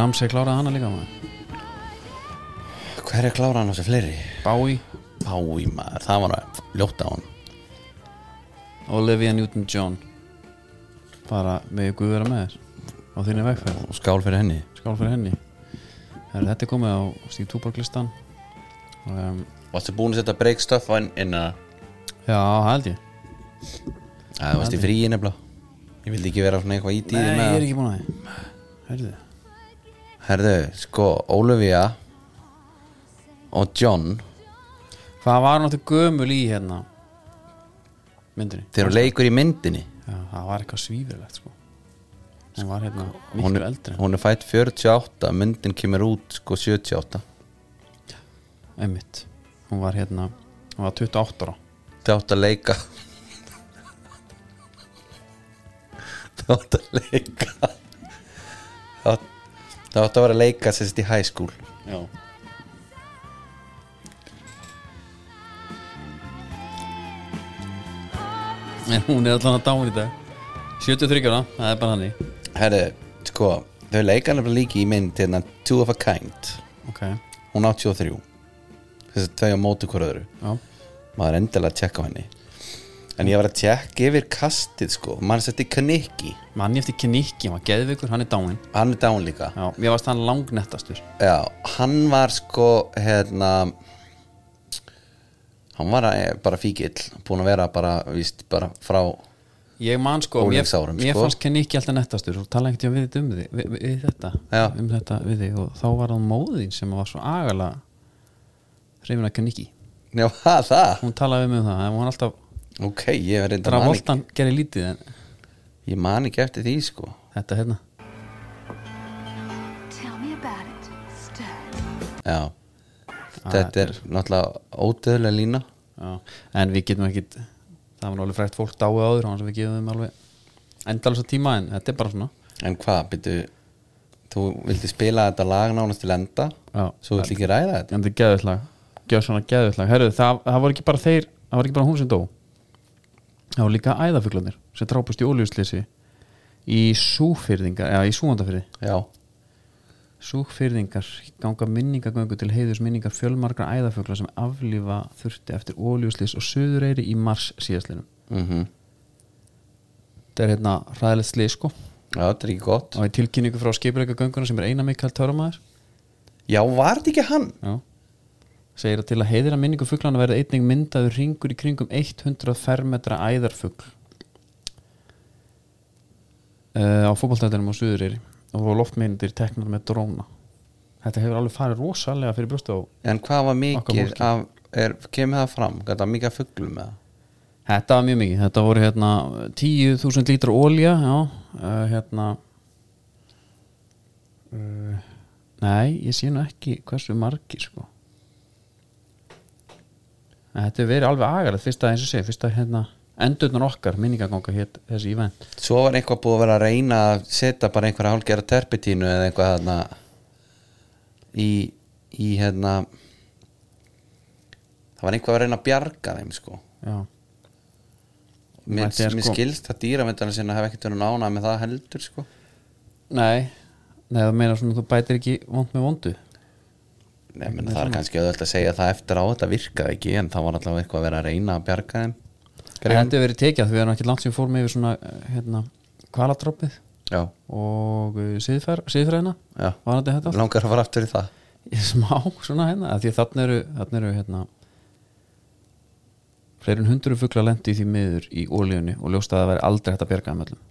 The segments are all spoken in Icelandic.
Ramsey kláraði hana líka maður. Hver er klára hann á þessu fleiri? Bowie, Bái maður, það var að ljóta á hann Olivia Newton-John. Bara með guð vera með þér á þinni vegferð. Og skál fyrir henni. Skál fyrir henni. Her, þetta er komið á Stíg Túborg listan. Um, Varstu búin að setja break stuff á inn að já, það held ég. Það varst í fríi nefnilega. Ég vildi ekki vera svona eitthvað í nei, tíði ég er ekki búin að því. Herðu. Herðu, sko, Olivia og John. Hvað var náttúrulega gömul í hérna? Myndinni. Þeir eru leikur í myndinni. Já, það var eitthvað svífurlegt sko. Hún var hérna hún miklu eldri. hún er fætt 48 myndin kemur út sko 78 einmitt. Hún var hérna hún var 28 ára. Það átt að leika. Það átt að leika. Það átt- það átt að vera að leika sérst í high school. Já. En hún er allan að dáin í dag. 73 ára, það er bara hannig herðu, sko þau leika nefnilega líki í mynd hérna Two of a Kind. Ok, hún 83 þess að tvei á móti hver öðru. Já, maður er endilega að tjekka henni en ég var að tjekka yfir kastið sko. Mann setti Kanicki manni eftir Kinnikki hann var geðvikur, hann er dáin hann er dán líka. Já, mér varst hann langnettastur. Já, hann var sko hérna hann var að, bara fíkill búin að vera bara, víst, bara frá ég man sko, mér, Unglingsárum, mér sko. fannst Kinnikki alltaf nettastur. Og tala ekkert við, um við, við, við þetta Já. um þetta við þig. Og þá var hann móðin sem var svo agalega hrifin að Kinnikki. Já, það, hún talaði um það, hún var alltaf ok, ég var reynda ekki Travoltan gerir lítið en ég man ekki eftir því sko. Þetta hérna. Já, þetta er náttúrulega ódöðlega lína. Já, en við getum ekkit það var nú alveg frækt fólk dáið áður þannig að við gefum þeim alveg endalins tíma en þetta er bara svona. En hvað, byrju þú vildi spila þetta lag nánast til enda? Já. svo vildi ekki ræða þetta? En þetta er geðvillag, gjöð svona geðvillag Herru, það, það var ekki bara þeir það var ekki bara hún sem dó það var líka æðafuglanir sem drápust í ólíusleysi í súfyrðingar eða í súandafyrði já, Súfyrðingar ganga minningagöngu til heiðus minningar fjölmargra æðafugla sem aflífa þurfti eftir ólíuslis og söðureyri í mars síðastlinum mhm. Þetta er hérna hræðilegt slið sko. Já, þetta er ekki gott. Og í tilkynningu frá skipuleika gönguna sem er eina Mikael Törumæður já, var þetta ekki hann? Já segir að til að heiðina minningu fuglana verði einnig myndaður ringur í kringum 100 fermetra æðarfugl. Uh, á fótballtættinum á Suðureyri og loftmyndir teknar með dróna. Þetta hefur alveg farið rosalega fyrir brjóstu á en hvað var mikið af, er, kemur það fram, það mikið af fugglum með það Þetta var mjög mikið, þetta voru hérna 10.000 lítra ólja já, uh, hérna uh, Nei, ég sé nú ekki hversu margir sko en Þetta er verið alveg agalegt fyrst að eins og segja, fyrst að hérna endurnar okkar minningaganga hér þessi ívend svo var eitthvað búið að vera að reyna að setja bara einhverja hálfgerða terpitínu eða eitthvað þarna í, í hérna það var einhvað að reyna að bjarga þeim sko. Já, mér, mér sko- skilst að dýravendana sinna hef ekkert verið nánað með það heldur sko. Nei. Nei, það meina svona þú bætir ekki vond með vondu Nei, menn, það er kannski auðvöld að segja það eftir á þetta virkaði ekki en það var allavega eitthvað að vera að reyna að bjarga þeim. Þetta hefur verið tekið að við erum ekki langt sem fórum yfir svona eh, hérna, kvaladroppið já, og þetta allt? langar að fara aftur í það. Smá svona hérna því að þarna eru, eru hérna fleiri en hundru fugla lendi því miður í ólíunni og ljóst að það væri aldrei hægt að bjarga þeim öllum.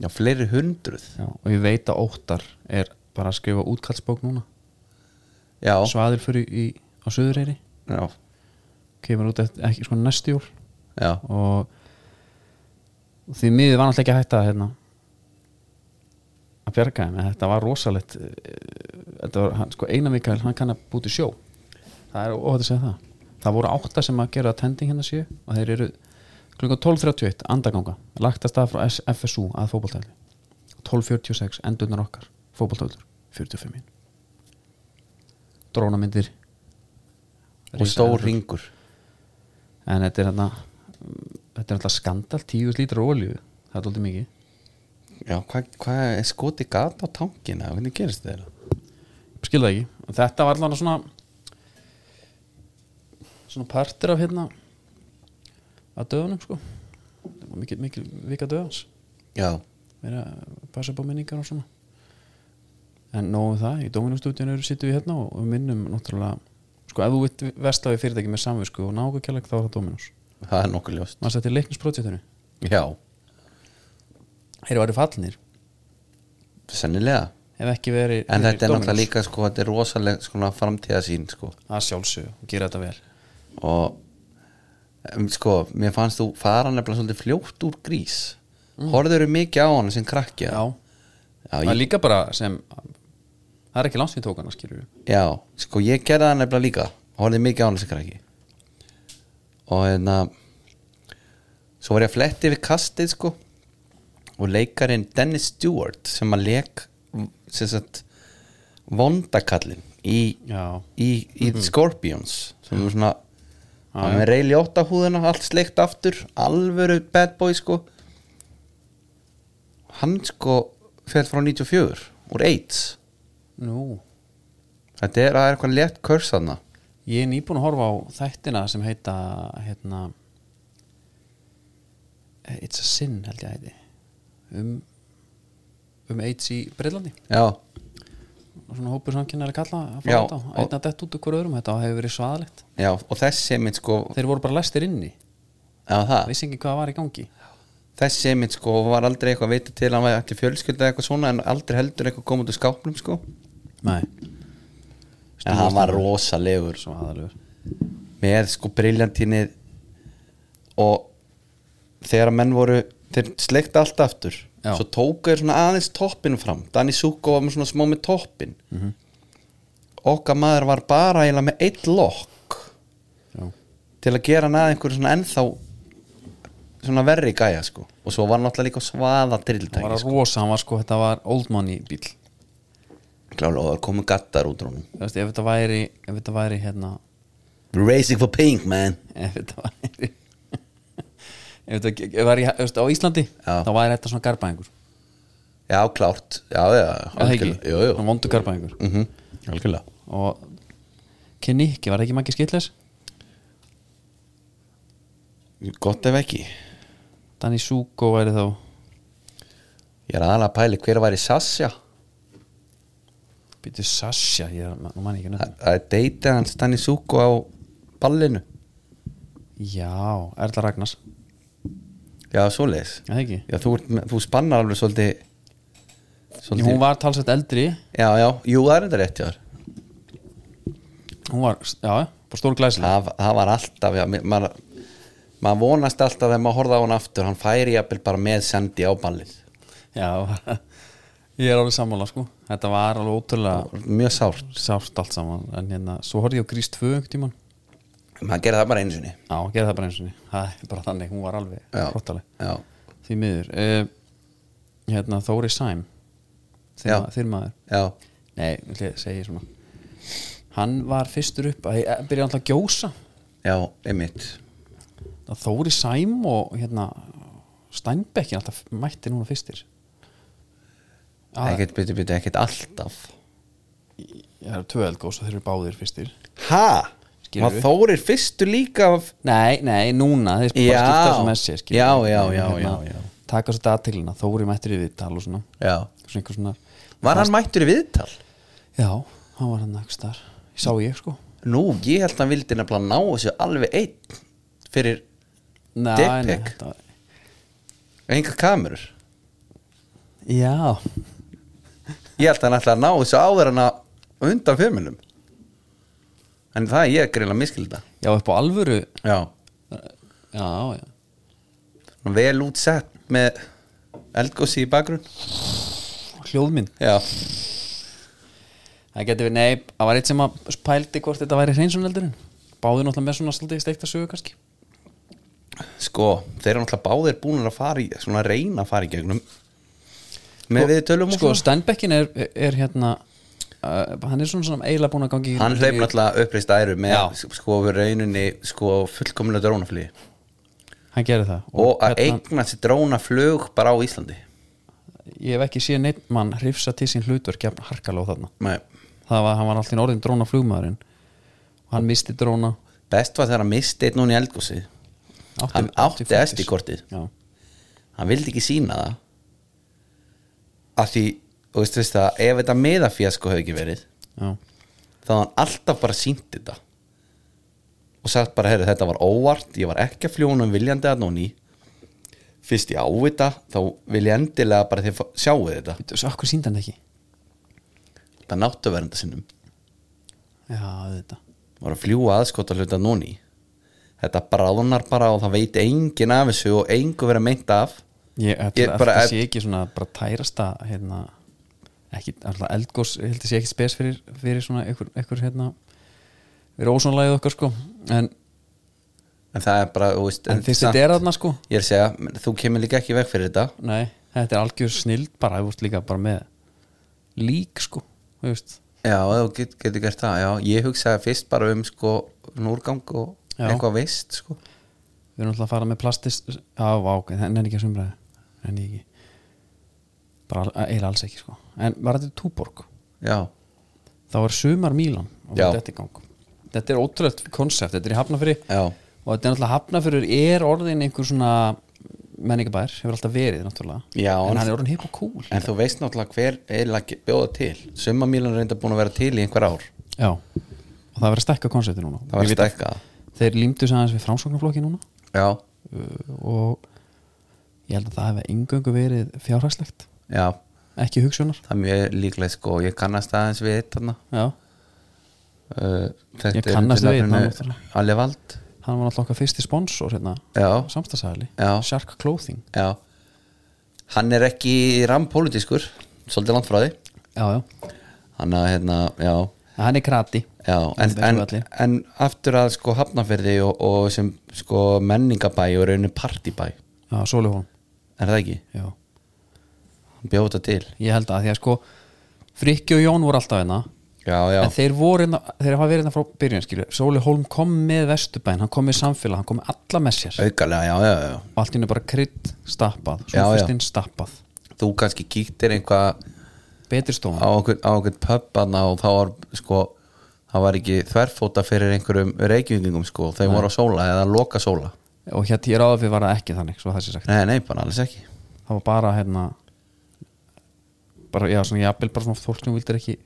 Já, fleiri hundruð. Já, og ég veit að óttar er bara að skrifa útkallsbók núna já, svaðir fyrir í, á Suðureyri. Já, kemur út eftir, ekki sko næstu jól. Já, og, því miður var náttúrulega ekki að hérna, að bjarga þeim. En þetta var rosalegt eh, þetta var, hann, sko, Einar Mikael, hann kann að búti sjó. Það er óhætt að segja það. Það voru átta sem að gera tending hérna sjö og þeir eru klukkan 12.31 andaganga, lagt að frá FSU að fótboltæli 12.46 endurnar okkar, fótboltælur 45 mín drónamyndir. Og stór ringur en þetta er hérna þetta er alltaf skandal, 10 lítra olíu. Það er alltaf mikið. Já, hvað hva er skoti gata á tankina hvernig gerist þetta? skilða ekki, þetta var allavega svona svona partur af hérna að döðunum sko. Mikil, mikil vika döðans já, verið að passa upp á minningar og svona en nógu um það, í Dominustúdíun sittum við hérna og við minnum náttúrulega sko ef þú vitt vestlaði fyrirtæki með samvisku og nágu kjærleik þá er það Dominus það er nokkuð ljóst. Maður sætti leiknisprojektinu já, þeir eru fallnir. Sennilega. Ef ekki verið en þetta er Dominos. náttúrulega líka sko, þetta er rosaleg sko, framtíðasín sko. að sjálfsög, gera þetta vel. Og sko, mér fannst þú fara nefnilega svolítið fljótt úr grís. Mm. horfður mikið á hann sem krakki já, já, ég, líka bara sem það er ekki langt við tók hana skilur já, sko ég gerði það nefnilega líka. Horfði mikið á hann sem krakki. Og hérna svo var ég að fletti yfir kastið sko. Og leikarinn Dennis Stewart sem að leik sem sagt vondakallin í, í, í Mhm. Scorpions sem er svona hann með reyli ótta húðina, allt sleikt aftur alvöru bad boy sko. Hann sko fell frá 94 úr AIDS nú. Þetta er, er eitthvað létt kurs þarna. Ég er nýbúin að horfa á þættina sem heita hérna It's a Sin held ég að heiti. Um um AIDS í Breitlandi já, svona hópur samkynnar að kalla að fara þetta. og- einn að dett út hver öðrum, þetta hefur verið svaðalegt. Já, og þessi mynd sko þeir voru bara lestir inni, já, það, vissi ekki hvað var í gangi. Þessi mynd sko var aldrei eitthvað vita til að hann var ekki fjölskylda eitthvað svona en aldrei heldur eitthvað komið út úr skápnum sko nei, en hann var rosalegur með sko briljantínnið og þegar menn voru þeir sleikta allt aftur Já. svo tóku þeir svona aðeins toppin fram. Danny Suko var með svona smá með toppin Mhm. okkar maður var bara eiginlega með eitt lokk já, til að gera hann að einhverju svona ennþá svona verri gæja sko. Og svo var hann náttúrulega líka svaða hann var að sko. rosa, hann var sko, þetta var old money bíl klálega og það komu gattar út úr honum. Þú veist, ef þetta væri ef þetta væri hérna racing for pink man. Ef þetta væri ef þetta ef væri þú veist, á Íslandi Já. þá væri þetta svona garbaðingur já klárt, já já eða ekki, algjörlega. jú, jú. svona vondu garbaðingur Mm algjörlega. Og Keniki, var það ekki Maggi Skilles? Gott ef ekki. Danny Suko væri þá. Ég er aðalega að pæli hver var í Sasja býtu Sasha, ég ég ekki nöfn það er deytið hans Danny Suko á ballinu. Já, Erla Ragnars. Já, það ekki? Já, þú, þú spannar alveg svolítið Svolítið hún var talsett eldri. Já, já, jú, það er þetta rétt, já hún var, já, bara stór glæslega það, það var alltaf, já, mér- maður maður vonast alltaf þegar maður horfði á hann aftur hann færi jafnvel bara með sendi á ballið. Já, ég er alveg sammála sko. Þetta var alveg ótrúlega mjög sárt, sárt allt saman. En hérna, svo horfði ég á Grís 2 einhvern tímann. Maður gerði það bara einu sinni. Já, gerði það bara eins og niður Það er bara þannig, hún var alveg hróttaleg Því miður uh, Hérna, Þóri Sæm þinn maður. Já, Nei, ég segja svona. Hann var fyrstur upp að ég byrja alltaf að gjósa. Já, einmitt. Þóri Sæm og hérna Steinbekki alltaf mætti núna fyrstir ekkert, byrju, byrju, ekkert alltaf. Ég er tvö eldgós og þeir eru báðir fyrstir. Ha? skilur Var Þórir fyrstu líka af Nei, nei, núna, þeir bara skipta sem messi Já, já, já, já, já. Taka svo dagtilina, Þóri mættur í viðtal og svona, svona svona. Var hann mættur í viðtal? Já, hann var hann ekki þar Sá ég sko. Nú, ég held að hann vildi nefnilega ná þessu alveg einn Fyrir þetta var- enga kamerur. Já, Ég held að hann ætla að ná þessu áður en að undan fimmunum En það er ég greinlega miskilda já, upp á alvöru. Já. Já, já. Vel útsett með eldgósi í bakgrunn. Hljóðmynd. Já. Það getur við, nei, það var eitt sem að pældi hvort þetta væri hreinsuneldurinn Báði náttúrulega með svona svolítið steikta sögu kannski. Sko, þeir eru náttúrulega báðir búin að fara í Svona að reyna að fara í gegnum Með við tölum og Sko, svona. Steinbeckin er, er hérna uh, Hann er svona, svona eiginlega búin að gangi Hann hleyp náttúrulega uppreist æru með Já. sko rauninni sko fullkomlega drónaflýi Hann gerir það. Og að hérna, eigna sér drónaflug bara á Íslandi. Ég hef ekki séð neitt mann hrifsa til sín hlutverk jafn harkalega á þarna. Nei. Það var, hann var alltaf orðin dróna flugmaðurinn og hann misti dróna. Best var þegar hann misti einn núna í eldgósi átti, Hann átti SD-kortið Já, Hann vildi ekki sína það af því, og veist, veist það ef þetta meðafjasko hefði ekki verið já, þá hann alltaf bara sínt þetta. Og sagt bara, heyrðu, þetta var óvart ég var ekki að fljóna um viljandi að nóni fyrst ég á þetta þá vil ég endilega bara þið sjáu þetta. Býttu, svo okkur síndi hann ekki? Það náttu verenda sinnum. Já, þetta var að fljúa aðskota hluta nóni þetta bráðunar bara og það veit enginn af þessu og engu vera meint af Ég, Ég þetta, bara- þetta sé ekki svona bara tærasta hérna, ekki, alltaf eldgós ég held að sé ekki spes fyrir, fyrir svona einhver, einhver hérna fyrir ósónlægið okkar sko. En, en það er bara, þú veist en fyrst samt- þetta er þarna sko? Ég er að segja, þú kemur líka ekki veg fyrir þetta. Nei, þetta er algjör snild bara, þú veist líka bara með lík sko, þú veist. Já, þú get, getur gert það, já. Ég hugsaði fyrst bara um sko núrgang og Já. eitthvað veist sko. Við erum alltaf að fara með plastist já, vák, en enn ekki að sumraði enn ekki. Bara eiginlega alls ekki sko. En var þetta túborg, já, þá er sumar Mílan og Já. þetta er gang. Þetta er ótrúlegt konsept, þetta er í Hafnafyrir já, og þetta er náttúrulega Hafnafyrir er orðin einhver svona menningabær hefur alltaf verið náttúrulega. Já, en en- hann er orðin hipp og cool. En þú veist náttúrulega hver eiginlega bjóða til. Summamílan er reynda búin að vera til í einhver ár. Já, og það verður að stækka konsepti núna. Það var Ég veit að stækkað. þeir límdu sig aðeins við framsóknarflokki núna. Já, uh, og ég held að það hefði engöngu verið fjárhagslegt. Já, ekki hugsunar. Það er mjög líklega sko. Ég kannast aðeins við þarna. Já, uh, Ég kannast við, náttúrulega. Alli Vald. Hann var alltaf okkar fyrsti sponsor hérna, já, samstagsæli. Shark Clothing. Já. Hann er ekki rampolítiskur svolítið langt frá því. Já, já, hann að hérna, já. Hann er krati. Já, en, en, en aftur að sko hafnafyrði og, og sem sko menningabæ og raunin partibæ já, Sólihólm, er það ekki? já. Hann bjóð þetta til. Ég held að því að sko Frikki og Jón voru alltaf hérna. Já, já, en þeir voru hérna, þeir hafa verið hérna frá byrjun skilju, Sóli Hólm kom með Vesturbæn hann kom með samfélag, hann kom með alla með sér. Aukalega, já, já, já. Og allt henni bara krydd stappað Já, já. sófistinn stappað, Þú kannski kíktir eitthvað betri stofan. á okkur, á okkur pubana og þá var sko það var ekki þverfóta fyrir einhverjum reykjumingum sko, þeir voru á sóla eða loka sóla og hérna ég ráði fyrir var það ekki þannig svo það sé sagt, Nei, nei, bara alls ekki. Það var bara hérna bara, já, svona jafnvel bara svona fólk sem vildir ekki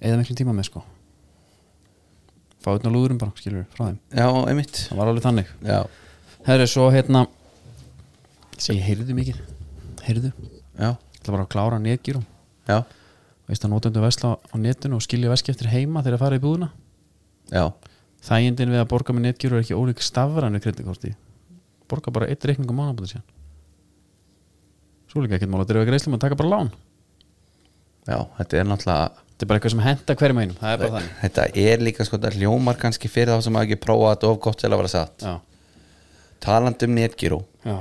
eða miklum tíma með sko. Fá utan lúðurum bara, skilur frá þeim, Já, einmitt. Það var alveg þannig. Já, Herri, svo hérna ég heyrðu mikið heyrðu, já, það var að klára netgýrum já, veist að notendu vesla á netinu og skilja veski eftir heima þegar að fara í búðuna já þægindin við að borga með netgýru er ekki ólík stafrænu kreditkorti borga bara eitt reikning á mánabúti síðan. Svo líka ekkert mál að drefa greiðslum og taka bara lán. Já, þetta er náttúrulega þetta er bara eitthvað sem henda hverjum einum það er bara þannig. Þetta er líka sko, þetta hljómar kannski fyrir þá sem hafa ekki prófað þetta of gott til að vera satt. Já, Talandi um netgíró já,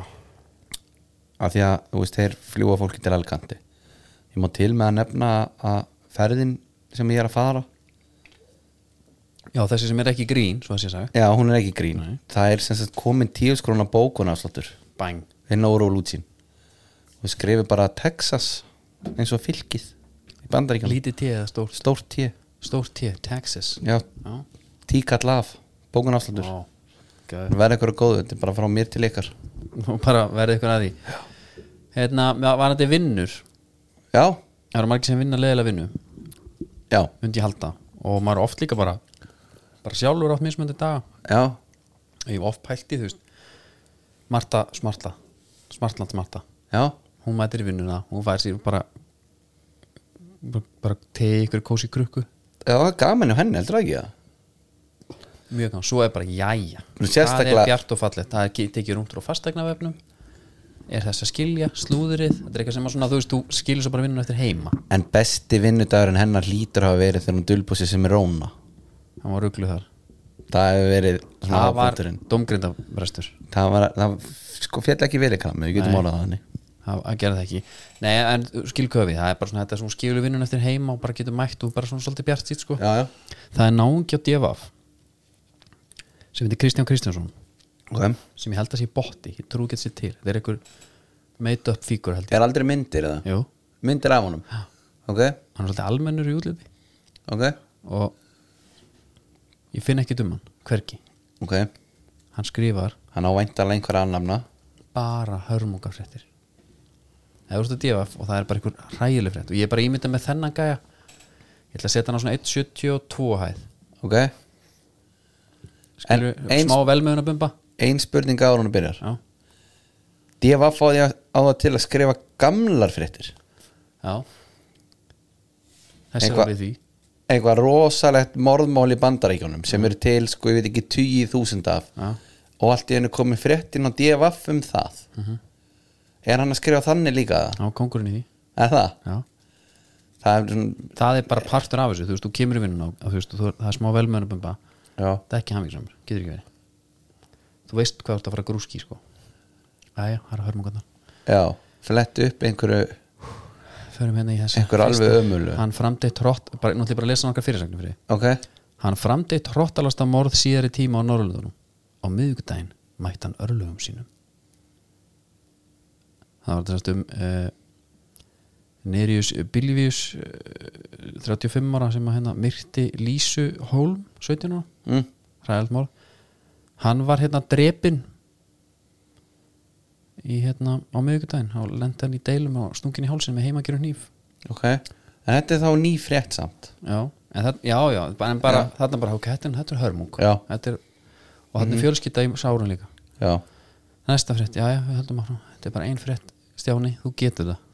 af því að, þú veist, þeir fljúa fólki til alkanti Ég má til með að nefna að ferðin sem ég er að fara já þessi sem er ekki grín svo að sé sagt, Já, hún er ekki grín. Nei. Það er sem sagt komin tíu skrona bókun afsláttur bang Þeir nóru og lútsín Og skrifi bara Texas eins og fylkið í bandaríkjum lítið tíð eða stórt? Stórt tíu stórt T, Texas. Já, Já, tíkall af Bókunafslutur Vá, gæður. Verða ykkur að góðu, þetta er bara frá mér til ykkar. Nú bara verði ykkur að því. Hérna, var þetta vinnur? Já, Það eru margir sem vinna leðilega vinnu? Já, ég halda. Og maður oft líka bara bara sjálfur átt mismöndi daga. Já. Og ég hef oft pælt í þú veist Marta Smarta Smartland Marta Já, hún mætir í vinnuna, hún fær sér bara bara, bara tegi ykkur kósi krukku. Já, það er gaman hjá henni, heldur það ekki það? mjög gaman, svo er bara jæja. Það er bjart og fallegt, það er tekið rúntur og fastegnavefnum er þess að skilja, slúðrið þetta er eitthvað sem að svona, þú veist, þú skilur svo bara vinnuna eftir heima. En besti vinnudagurinn hennar lítur hafa verið þegar hún dulbúsi sem er róna hann var ruggluð þar. Það hefur verið það var domgrindabrestur Það var, það sko fjall ekki verið kalmi, við getum orðað það þannig. Það að gera það ekki. Nei, en skilköfi, það er bara svona þetta sem skilur vinnun eftir heima og bara getur mætt og bara svona svolítið bjart sitt sko. Já, já. Það er náungi á devaf sem heitir Kristján Kristjánsson. Ok. Sem ég held að sé botti, ég trú ekki að sé til. Þetta er einhver made up fígur held ég. Er aldrei myndir eða? Myndir af honum? Ok, hann er svolítið almennur í útliti. Ok, og ég finn ekki um hann, hvergi. Ok. Hann skrifar. Hann á væntalega einhver annafna. Bara hörmungafréttir. Það er úrstu að devaf og það er bara einhver hrægileg frétt. Og ég er bara ímyndað með þennan gæja. Ég ætla að setja hann á svona 1.72 hæð. Ok. Skilur, En eins- smá velmöðun að bumba Ein spurning á hún byrjar. Já, var fáði á það til að skrifa gamlar fréttir. Já. Þessi var við því Eitthvað rosalegt morðmál í bandaríkjónum sem eru til, sko, ég veit ekki, tugi þúsund af. Já, og allt í hennu komið fréttin á DFF um það. Er hann að skrifa þannig líka? já, kongurinn í því. Er það? já. Það er svona, það er bara partur af þessu, þú veist, þú kemur í vinnun á þú veist, þú, það er smá bumba já, það er ekki hamingsamur, getur ekki verið. Þú veist hvað þú ert að fara að grúski sko. Æja, það er að hörmungarnar já Flettu upp einhverju förum hérna í þessu Einhver alveg ömurlegu. hann framdeitt hrótt, bara, náttúrulega bara lesa nokkar fyrirsagnir fyrir þig. Ok, hann framdeitt hróttalasta morð síðari tíma á Norrlundunum á miðvikudaginn mætti hann örlögum sínum það var þess um uh, Nerius Bilvius uh, 35 ára sem að hérna myrti Lísu Hólm 17 ára mm. hræðalt mál hann var hérna drepinn í hérna á miðvikudaginn. Þá lendi hann í deilum og stungin í hálsin með heimagerum hníf. Ok. En þetta er þá ný frétt samt. Já, en það, já, já, en bara þarna bara, ok, þetta er, þetta er hörmung. Já. þetta er, og þarna er fjölskylda í sárun líka. Já, næsta frétt, já, já, við höldum áfram. Þetta er bara ein frétt, Stjáni, þú getur það.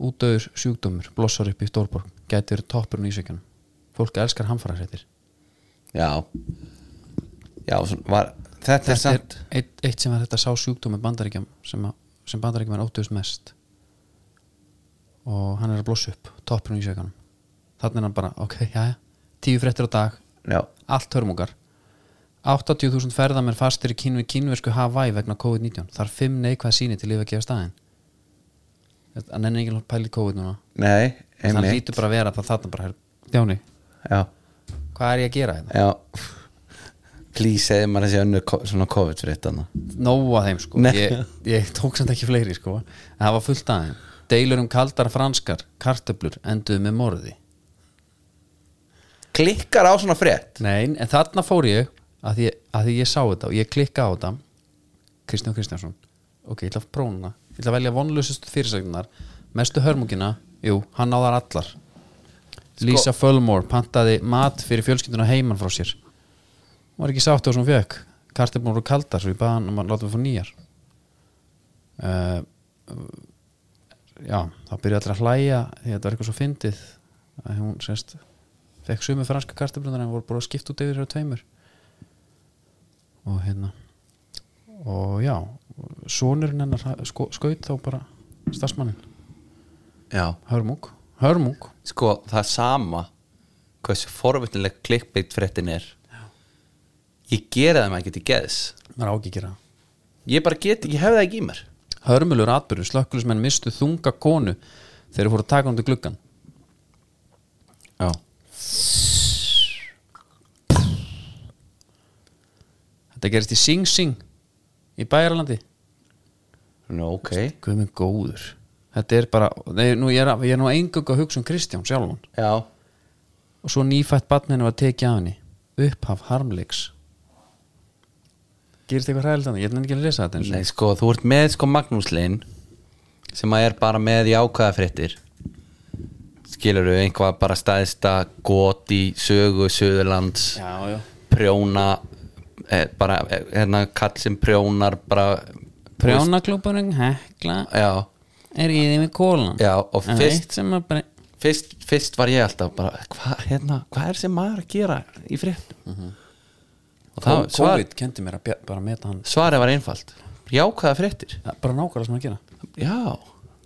Útdöður sjúkdómur blossar upp í Stórborg. Verið toppurinn í Ísvíkjunum fólk elskar hamfara fréttir já Já, var, þetta er þetta er samt eitt, eitt sem var þetta sá sjúkdómi bandaríkjum sem, að- sem bandaríkjum er óttuðust mest. Og hann er að blossa upp toppurinn í Ísvíkjunum þannig er hann bara, ok, já, já. Tíu fréttir á dag, Já, allt hörmungar. 80.000 ferðamenn fastir í kínu, kínversku Hawaii vegna COVID-19 þar fimm neikvæð síni til lifa að gefa staðin hann er enginn pæli COVID núna. Nei, einmitt. lítur bara að vera það þarna bara Þjáni, Já, hvað er ég að gera þetta? já Please, segði maður þessi önnu svona COVID frétt þarna Nóa þeim sko. Ég, ég tók samt ekki fleiri sko. En það var fullt aðeim deilur um kaldar franskar, kartöflur enduðu með morði. Klikkar á svona frétt? Nei, en þarna fór ég að því, að því ég sá þetta og ég klikka á þetta. Kristján Kristjánsson. Ok, ég ætla að prófuna, ég ætla að velja vonlusustu fyrirsagnar, mestu hörmungina? Jú, hann á þar allar. Lisa Fullmore pantaði mat fyrir fjölskylduna heiman frá sér var ekki sátt á sem hún fekk kartefnur voru kaldar svo ég baði hann um að láta við fór nýjar. Uh, já, þá byrjuði allir að hlæja því að þetta var eitthvað svo fyndið að hún sérst fekk sumu franska karteflunar en voru bara skipt út yfir þér tveimur. Og hérna og já sonurinn hennar sko, skaut þá bara starfsmannin, Já, hörmung sko, það er sama hversu forvitnileg klikkbeitt fréttin er Ég gera það maður ekki til geðs. Maður á ekki að gera Ég bara get, ég hef það ekki í mér. Hörmulur atbyrður, slökkulismenn mistu þunga konu þegar þeir fóru að taka undir gluggan Já. Þetta gerist í Sing Sing í Bæjarlandi Nú, ok. Minn góður. Þetta er bara, nei, nú, ég, er, ég er nú engung að hugsa um Kristján sjálfan. Já, og svo nýfætt barninu var tekið af henni. Upphaf harmleiks gerist eitthvað hræðilegt þannig, ég er ekki að lesa þetta Nei, sko, þú ert með sko Magnús Linn sem að er bara með jákvæða fréttir. Skilur við einhvað bara staðista gott í sögu Suðurlands. Já, já. prjóna eh, bara eh, hérna kall sem prjónar bara prjónaklúburinn hekla já, er í því með kólan já og en fyrst, eitt sem að bara fyrst, fyrst var ég alltaf bara hvað hérna, hvað er sem maður að gera í fréttum og það, svar, COVID kendi mér að bja- bara meta hann. Svarið var einfalt. Jákvæða fréttir. Ja, bara nákvæmlega sem að gera. Já,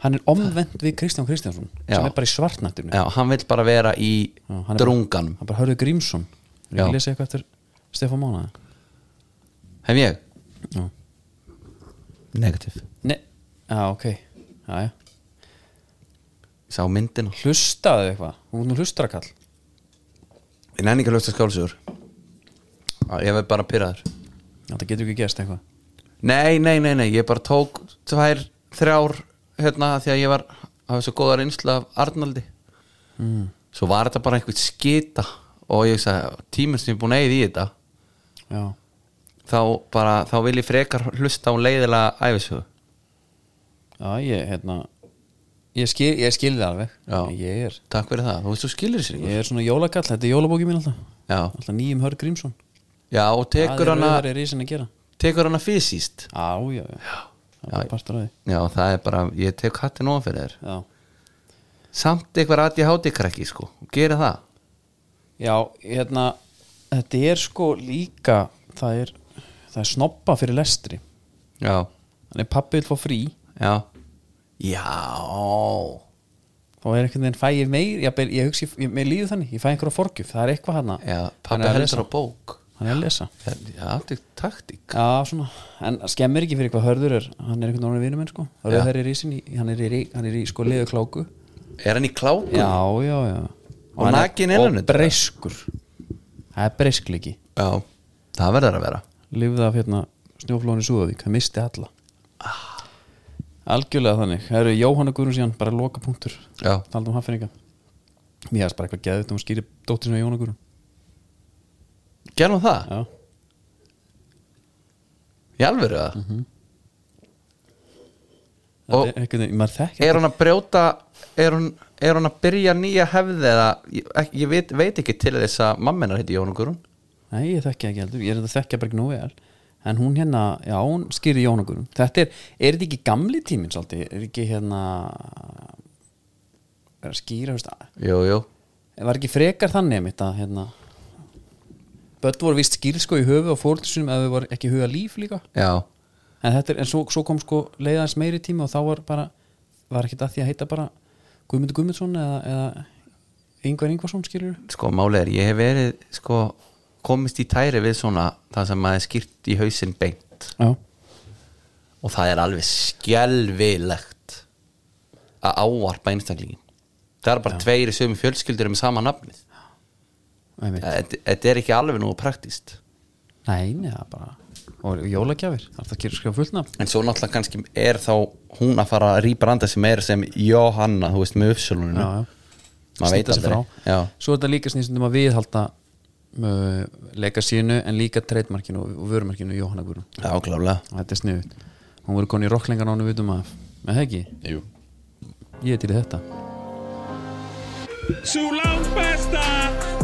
hann er omvend við Kristján Kristjánsson Já. sem er bara í svartnættinu. Já, hann vil bara vera í Já, hann drunganum. hann bara hörðu Grímsson að lesa eitthvað eftir Stefán Mánaði hef ég? já, negativ Nei, já ok. Já, já. sá myndina. Hlustaðu eitthvað, hún er nú hlustarakall ég nenni ekki að lösta skálsugur ég verð bara pyrraður þetta getur ekki gerst eitthvað. Nei, nei, nei, nei, ég bara tók tvær, þrjár hérna því að ég var hafði svo góða reynslu af Arnaldi. Mm. svo var þetta bara einhvern skita og ég sagði, tíminn sem ég er búin að eyða í þetta já, þá bara, þá vil ég frekar hlusta á leiðilega æfisögu já ég hérna ég skil, ég skil það alveg. Já. ég er, takk fyrir það, þú veist þú skilir sér ég er svona jólakall þetta er jólabóki mín alltaf. Já, alltaf nýjum hörð Grímsson já, og tekur það hana er risin að gera. tekur hana fysiskt. Já, já, já, það er því. Já, það er bara, ég tek hattin fyrir þér. Já, samt eitthvað aðið hátti krakki sko, gera það? Já hérna þetta er sko líka það er, það er snoppa fyrir lestri. Já, þannig pappi vil fá frí. Já. Já. Þá er einhvern veginn fæ ég meir ég, ég hugsi, ég, mér líður þannig, ég fæ einhverja forgjöf það er eitthvað hana já, Hann pappi er að heldur á bók hann er að lesa. Er taktík já, svona, en skemmir ekki fyrir hvað hörður er. Hann er einhvern veginn vinur minn sko. Er í hann er í, hann er í sko liðu kláku. Er hann í kláku? já, já, já. Og er- og undir? breyskur. Það er breyskleiki. Já, það verður að vera. Lifði af hérna snjóflóni Súðavík, það misti alla. Algjörlega þannig. Það eru Jóhanna Guðrún síðan, bara loka punktur. Já, talað um haffinninga mér hefðist bara eitthvað geðið um að skýri dóttir sem Jóhanna Guðrún gerum það? Já, í alvöru það þetta Og- er þekki er hann að brjóta er hann, er hann að byrja nýja hefði eða ég, ég veit, veit ekki til þess að mammenar heiti Jónu Guðrún. Nei, ég þekki ekki heldur, ég er að þekki bara ekki nú vel. En hún hérna, já, hún skýrði Jónagurum Þetta er, er þetta ekki gamli tíminn svolítið? Er ekki hérna Er að skýra, veist jú, jú, Var ekki frekar þannig mitt að hérna Börn voru vist skýrð sko í höfu og fóröldur sinum ef þau voru ekki huga líf líka. Já. En þetta er, en svo, svo kom sko leiðans meiri tíma og þá var bara Var ekki það því að heita bara Guðmundur Guðmundsson eða, eða Ingvar Ingvarsson skýrur sko málið er, ég hef verið sko komist í tæri við svona það sem maður skýrt í hausinn beint. Já, og það er alveg skelvilegt að ávarpa einstaklingin það er bara tveir í sömu fjölskyldur með sama nafnið þetta þetta er ekki alveg nú praktist Nei, neða bara og jólagjafir, það er það að gera skrifa fullt nafn. En svo náttúrulega kannski er þá hún að fara að rýpa randa sem er sem Jóhanna, þú veist, með uppsöluninu já, já. maður veit aldrei. Svo er þetta líka snýstundum að viðhalda uh, leika sínu en líka treytmarkinu og, vörumarkinu Jóhanna Guðrún. Já, klálega Þetta er sniðut Hún voru koni í rocklengan ánu vitum að með það ekki, Jú. ég er til þetta. Sú langt besta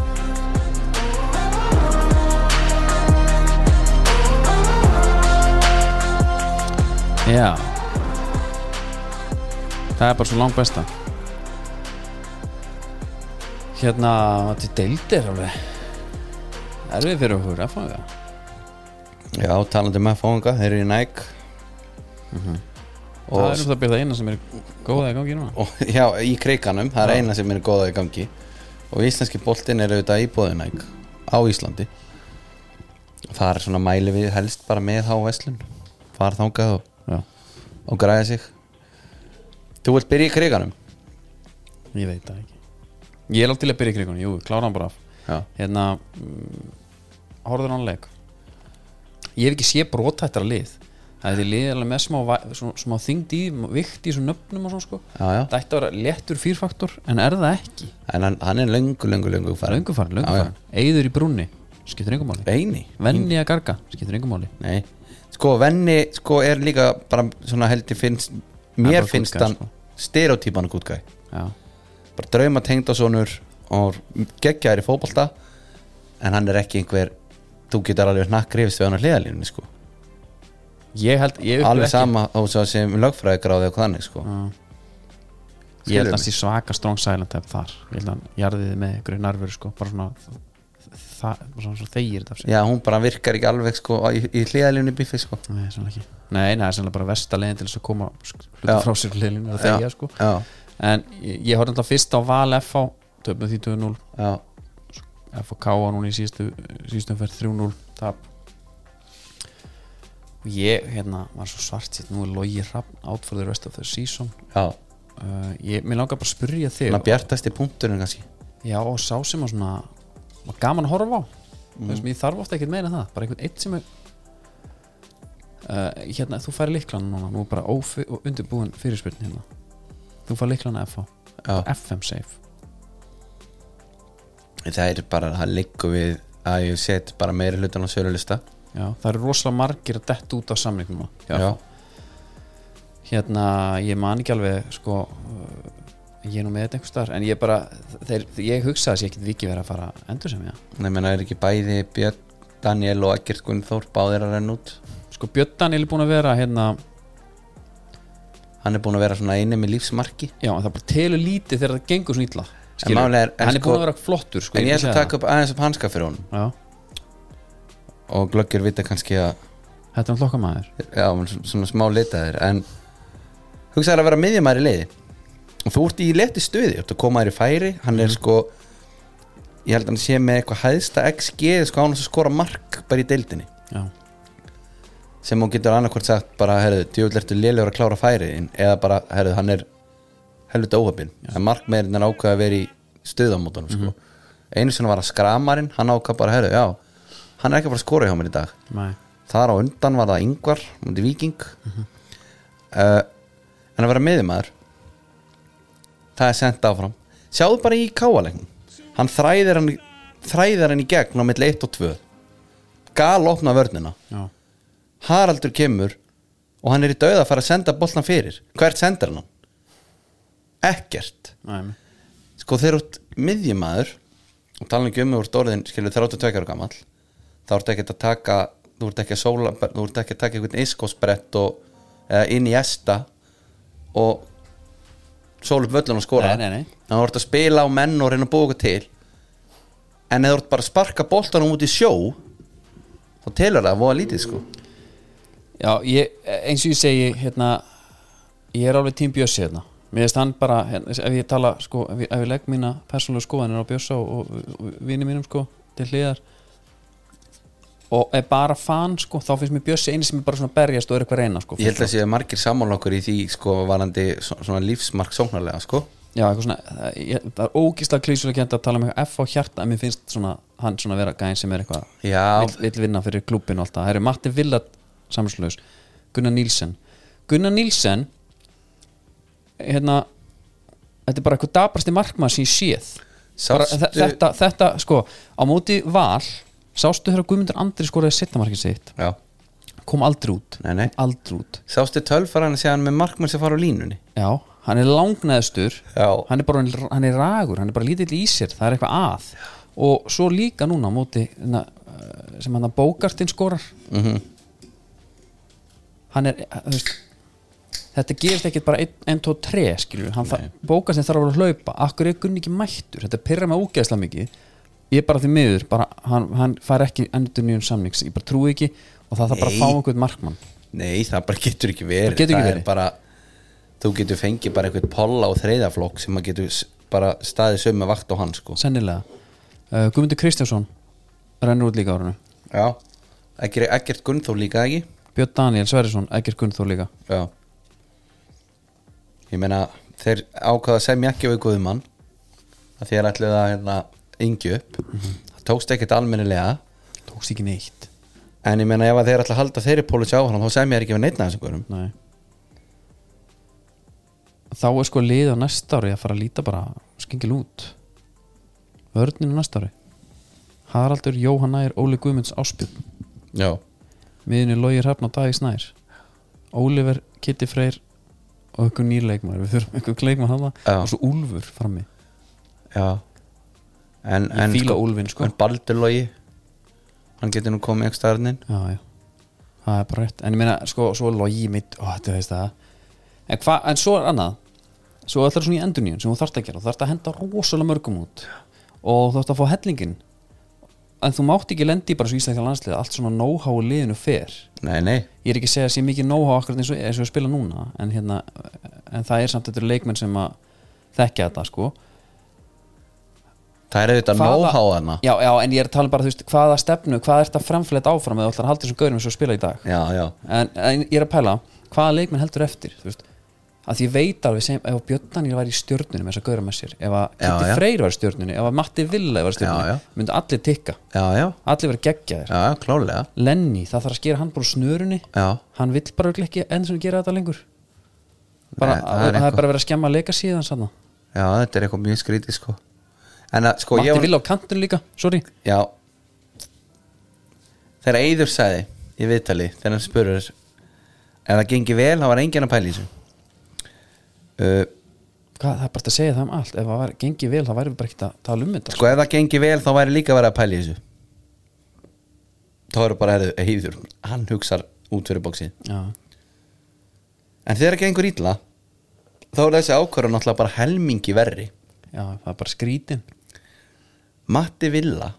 Já. Það er bara svo langt besta. Hérna Þetta deildir alveg. Erfið fyrir okkur að fanga já, talandi með fóðunga, þeir eru í næk Mhm. Það og, er um það byrða eina sem er góða í gangi núna. Og já, í kreikanum það er Já. eina sem er góða í gangi. Og íslenski boltinn er auðvitað íbúðið næk á Íslandi. Það er svona mæli við helst bara með þá veslun. Fara þangað og, og græða sig. Þú vilt byrja í kreikanum ég veit það ekki. Ég er alveg til að byrja í krigunni, jú, klára hann bara af. Já, Hérna mm, Horður hann leik. Ég hef ekki sé brotættara lið. Það er liðið alveg með smá, svona, smá þyngd í vikt í svona nöfnum og svona sko. Já, já. það ætti að vera léttur fýrfaktor en er það ekki? En hann, hann er löngu, löngu, löngu farin löngu farin, löngu farin Eyður í brúnni, skiptir engum máli. Eini? Venni að garga, skiptir engum máli. Nei, sko venni sko er líka bara svona held ég finnst mér finnst hann sko. stereotypan gútgæ bara drauma tengdasonur og geggjaður í fótbolta en hann er ekki einhver þú getur alveg hnakk rifist við hann á hliðalínunni sko. Ég held ég alveg ekki- sama á sem lögfræði gráði og þannig sko. Já. Ég held að það sé svaka strong silent þar. Ég held að hann jarðiði með ykkur nervur sko, bara svona það, bara svona, svona þegir þetta já hún bara virkar ekki alveg sko í, í hliðalínunni biffi sko. Nei, sannlega ekki. Nei, nei, það er sannlega bara versta leiðin til þess að koma hluti frá sér hliðlinu og þegja sko. já, En ég, ég horfði alltaf fyrst á Val FH töfum því 2-0 já, FK á núna í síðustu síðustu umferð 3-0 tap. Og ég hérna var svo svart sitt nú er out for the rest of the season. Já. Uh, ég, mér langar bara að spyrja þig svona bjartasti punkturinn kannski. Já og sá sem að svona var gaman að horfa á. Mm. þessum ég þarf ofta ekkert meira en það bara einhvern eitt sem er uh, hérna þú færi líklan núna nú er bara ófi, undirbúin fyrirspyrn hérna. Þú færi líklan FH já, FM safe. Það er bara, það liggur við að ég set bara meiri hlutan á sölulista. Já það eru rosalega margir að detta út á samningnum já. já, hérna ég man ekki alveg sko ég er nú með þetta einhvers staðar en ég bara, þeir, ég hugsaði að ég ekkert viki verið að fara endur sem ég Nei, menna er ekki bæði Björn, Daniel og Ekkert Gunnþór báðir að renna út? Sko Björn Daniel er búin að vera hérna hann er búin að vera svona eini með lífsmarki. Já en það bara telur lítið þegar það gengur svona illa En málið er- en hann er sko- búin að vera flottur sko, en ég ætla að taka upp aðeins upp hanska fyrir honum. Það. já, og glöggjur vita kannski að þetta er hann hlokka maður já, svona, smá litaðir en hugsaður að vera miðjumæri liði og þú ert í leti stuði þú ert að koma þér í færi hann er sko ég held að hann sé með eitthvað hæðsta XG sko án að skora mark bara í deildinni. Já, sem hún getur annarkvort sagt bara herðu, djúvill ertu lélegur að klára færiðin eða bara, herðu, hann er helvita óhafinn, en markmeirinn er ákveð að vera í stuðamótunum sko. einu sem var að skramarinn, hann ákveð bara herðu, já, hann er ekki bara að skora hjá mér í dag. Nei. þar á undan var það yngvar mútið viking uh, en að vera miðumæður það er sendt áfram. Sjáðu bara í káalegnum hann þræðir hann, þræðir hann í gegn á milli 1 og 2 gal opna vörnina. Já, Haraldur kemur og hann er í dauða að fara að senda boltan fyrir. Hvert sendir hann? ekkert. Nei. sko þeir eru miðjumæður og tala ekki um úr orðin skilur 32 ára gamall þá ertu ekki að taka þú ert ekki að sóla þú ert ekki að taka einhvern iskósbrett og eða inn í esta og sóla upp völlun og skora. Nei, nei, nei. þá ertu að spila á menn og reyna að búa okkur til. En eða þú ert bara að sparka boltanum út í sjó þá telur það að voða lítið sko. Já ég, eins og ég segi hérna, ég er alveg tím Bjössi hérna. Mér finnst hann bara, hérna, ef ég tala sko, ef ég, ef ég legg mína persónulega skoðanir á Bjössa og, og, og vini mínum sko til hliðar og er bara fan sko, þá finnst mér Bjössi eini sem er bara svona berjast og er eitthvað að reyna sko, Ég held að sé margir sammála okkur í því sko varandi svo- svona lífsmark sóknarlega sko. Já, eitthvað svona, það, ég, það er ógíslega klísulega kjent að tala um eitthvað F á hjarta en mér finnst svona, hann svona vera gæðin sem er eitthvað vill, vill vinna fyrir klúbin og allt það. Það eru Matti Villat samslöðus Gunnar Nílsen Gunnar Nílsen hérna þetta er bara eitthvað dabrasti markmann sem ég séð. Bara, Sástu- þe- þetta, þetta, sko á móti val sástu þegar Guðmundur Andri skoraði setna markið sitt? Já. Kom aldrei út. Nei, nei. aldrei út. Sástu tölfar hann að segja hann með markmann sem fara á línunni? Já, hann er langneðstur. Já. hann er bara hann er ragur, hann er bara lítill í sér það er eitthvað að. Og svo líka núna á móti na, sem hann að bókartinn skorar. Mm hann er, eh, þú veist þetta gerist ekkert bara 1, 2, 3 skilur, hann þarf, bókartinn þarf að vera að hlaupa. Akkur er Gunni ekki mættur, þetta pyrra mig ógeðslega mikið ég er bara því miður bara, hann, hann fær ekki endur nýjum samnings. Ég bara trúi ekki og það þarf bara að fá einhvern markmann. Nei, það bara getur ekki verið. Það getur ekki er verið. bara, Þú getur fengið bara eitthvað polla og þreiðaflokk sem að getur bara staðið sömu vakt á hann sko. Sennilega. Uh, Guðmundur Kristjánsson rennur út líka árunu Já. Ekkert, ekkert Gunnþór líka ekki? Björn Daniel Sverrisson, Egger Gunnþór líka. Já. Ég meina þeir ákvaða að semja ekki við Guðmann að þér ætluð að hérna, yngju upp. Það tókst ekkert almennilega. Tókst ekki neitt. En ég meina ef að þeir ætla að halda þeirri pólici áfram þá sem ég er ekki við neitt Nei. Þá er sko lið á næsta ári að fara að líta bara skengil út. Vörninu næsta ári. Haraldur, Jóhann Nær, Óli Guðmunds Áspjöld já, miðinni Lógi Hrafn og Dagi Snær. Óliver, Kitty Freyr og einhver nýr leikmaður. Við þurfum einhver leikmaður hana Já. og svo Úlfur frammi. Já en, Ég en, fíla Úlfinn, sko. en Baldur Logi hann getur nú komið ekki starfnin já, já, það er bara rétt. En ég meina, sko, svo Lógi mitt ó, þetta veist það. En, hva, en svo er annað. Svo ætlar svona í endurníun sem þú þarft að gera. Þú þarft að henda rosalega mörgum út. Og þú þarft að fá hellingin en þú mátt ekki lendi bara svo íslenska landslið allt svona know-how liðinu fer. Nei, nei, ég er ekki að segja að sé mikið know-how akkurat eins og, við spila núna. En, hérna, en það er samt þetta leikmenn sem að þekkja þetta sko það er auðvitað hana já, já, en ég er að tala bara, þú veist, hvaða stefnu hvað ert að fremfleta áfram eða að halda þessum gaurum sem spila í dag? Já, já, en, en ég er að pæla, hvaða leikmenn heldur eftir þú veist, að því ég veit alveg sem ef að Björnanir var í stjörnunni með þess að gaurum með sér ef að Kitty. Freyr var í stjörnunni ef að Matti Villa var í stjörnunni myndi allir tikka, já, já, allir geggjaðir. Já, klálega Lenny, það þarf að skera hann snörunni. Já, hann vill bara ekki enn sem gera þetta lengur. Bara, Nei, það er bara verið að skemma að leika síðan já, þetta er eitthvað mjög skrítið sko. að, sko, Matti var Villa á kantinu líka, sorry. Já. Þegar Eiður sagði í viðtali þegar hann spurur ef það gengi vel, þá var enginn að pæla í þessu. Uh, Hvað, það er bara að segja það um allt. Ef það var, gengi vel, þá væri við bara ekki að tala um þetta sko ef það gengi vel þá væri líka að pæla í þessu. Þá eru bara Eiður, hann hugsar út fyrir bóksið Já, en þegar það gengur ítla þá er þessi ákvörðun náttúrulega bara helmingi verri. Já, það er bara skrítin Matti Villa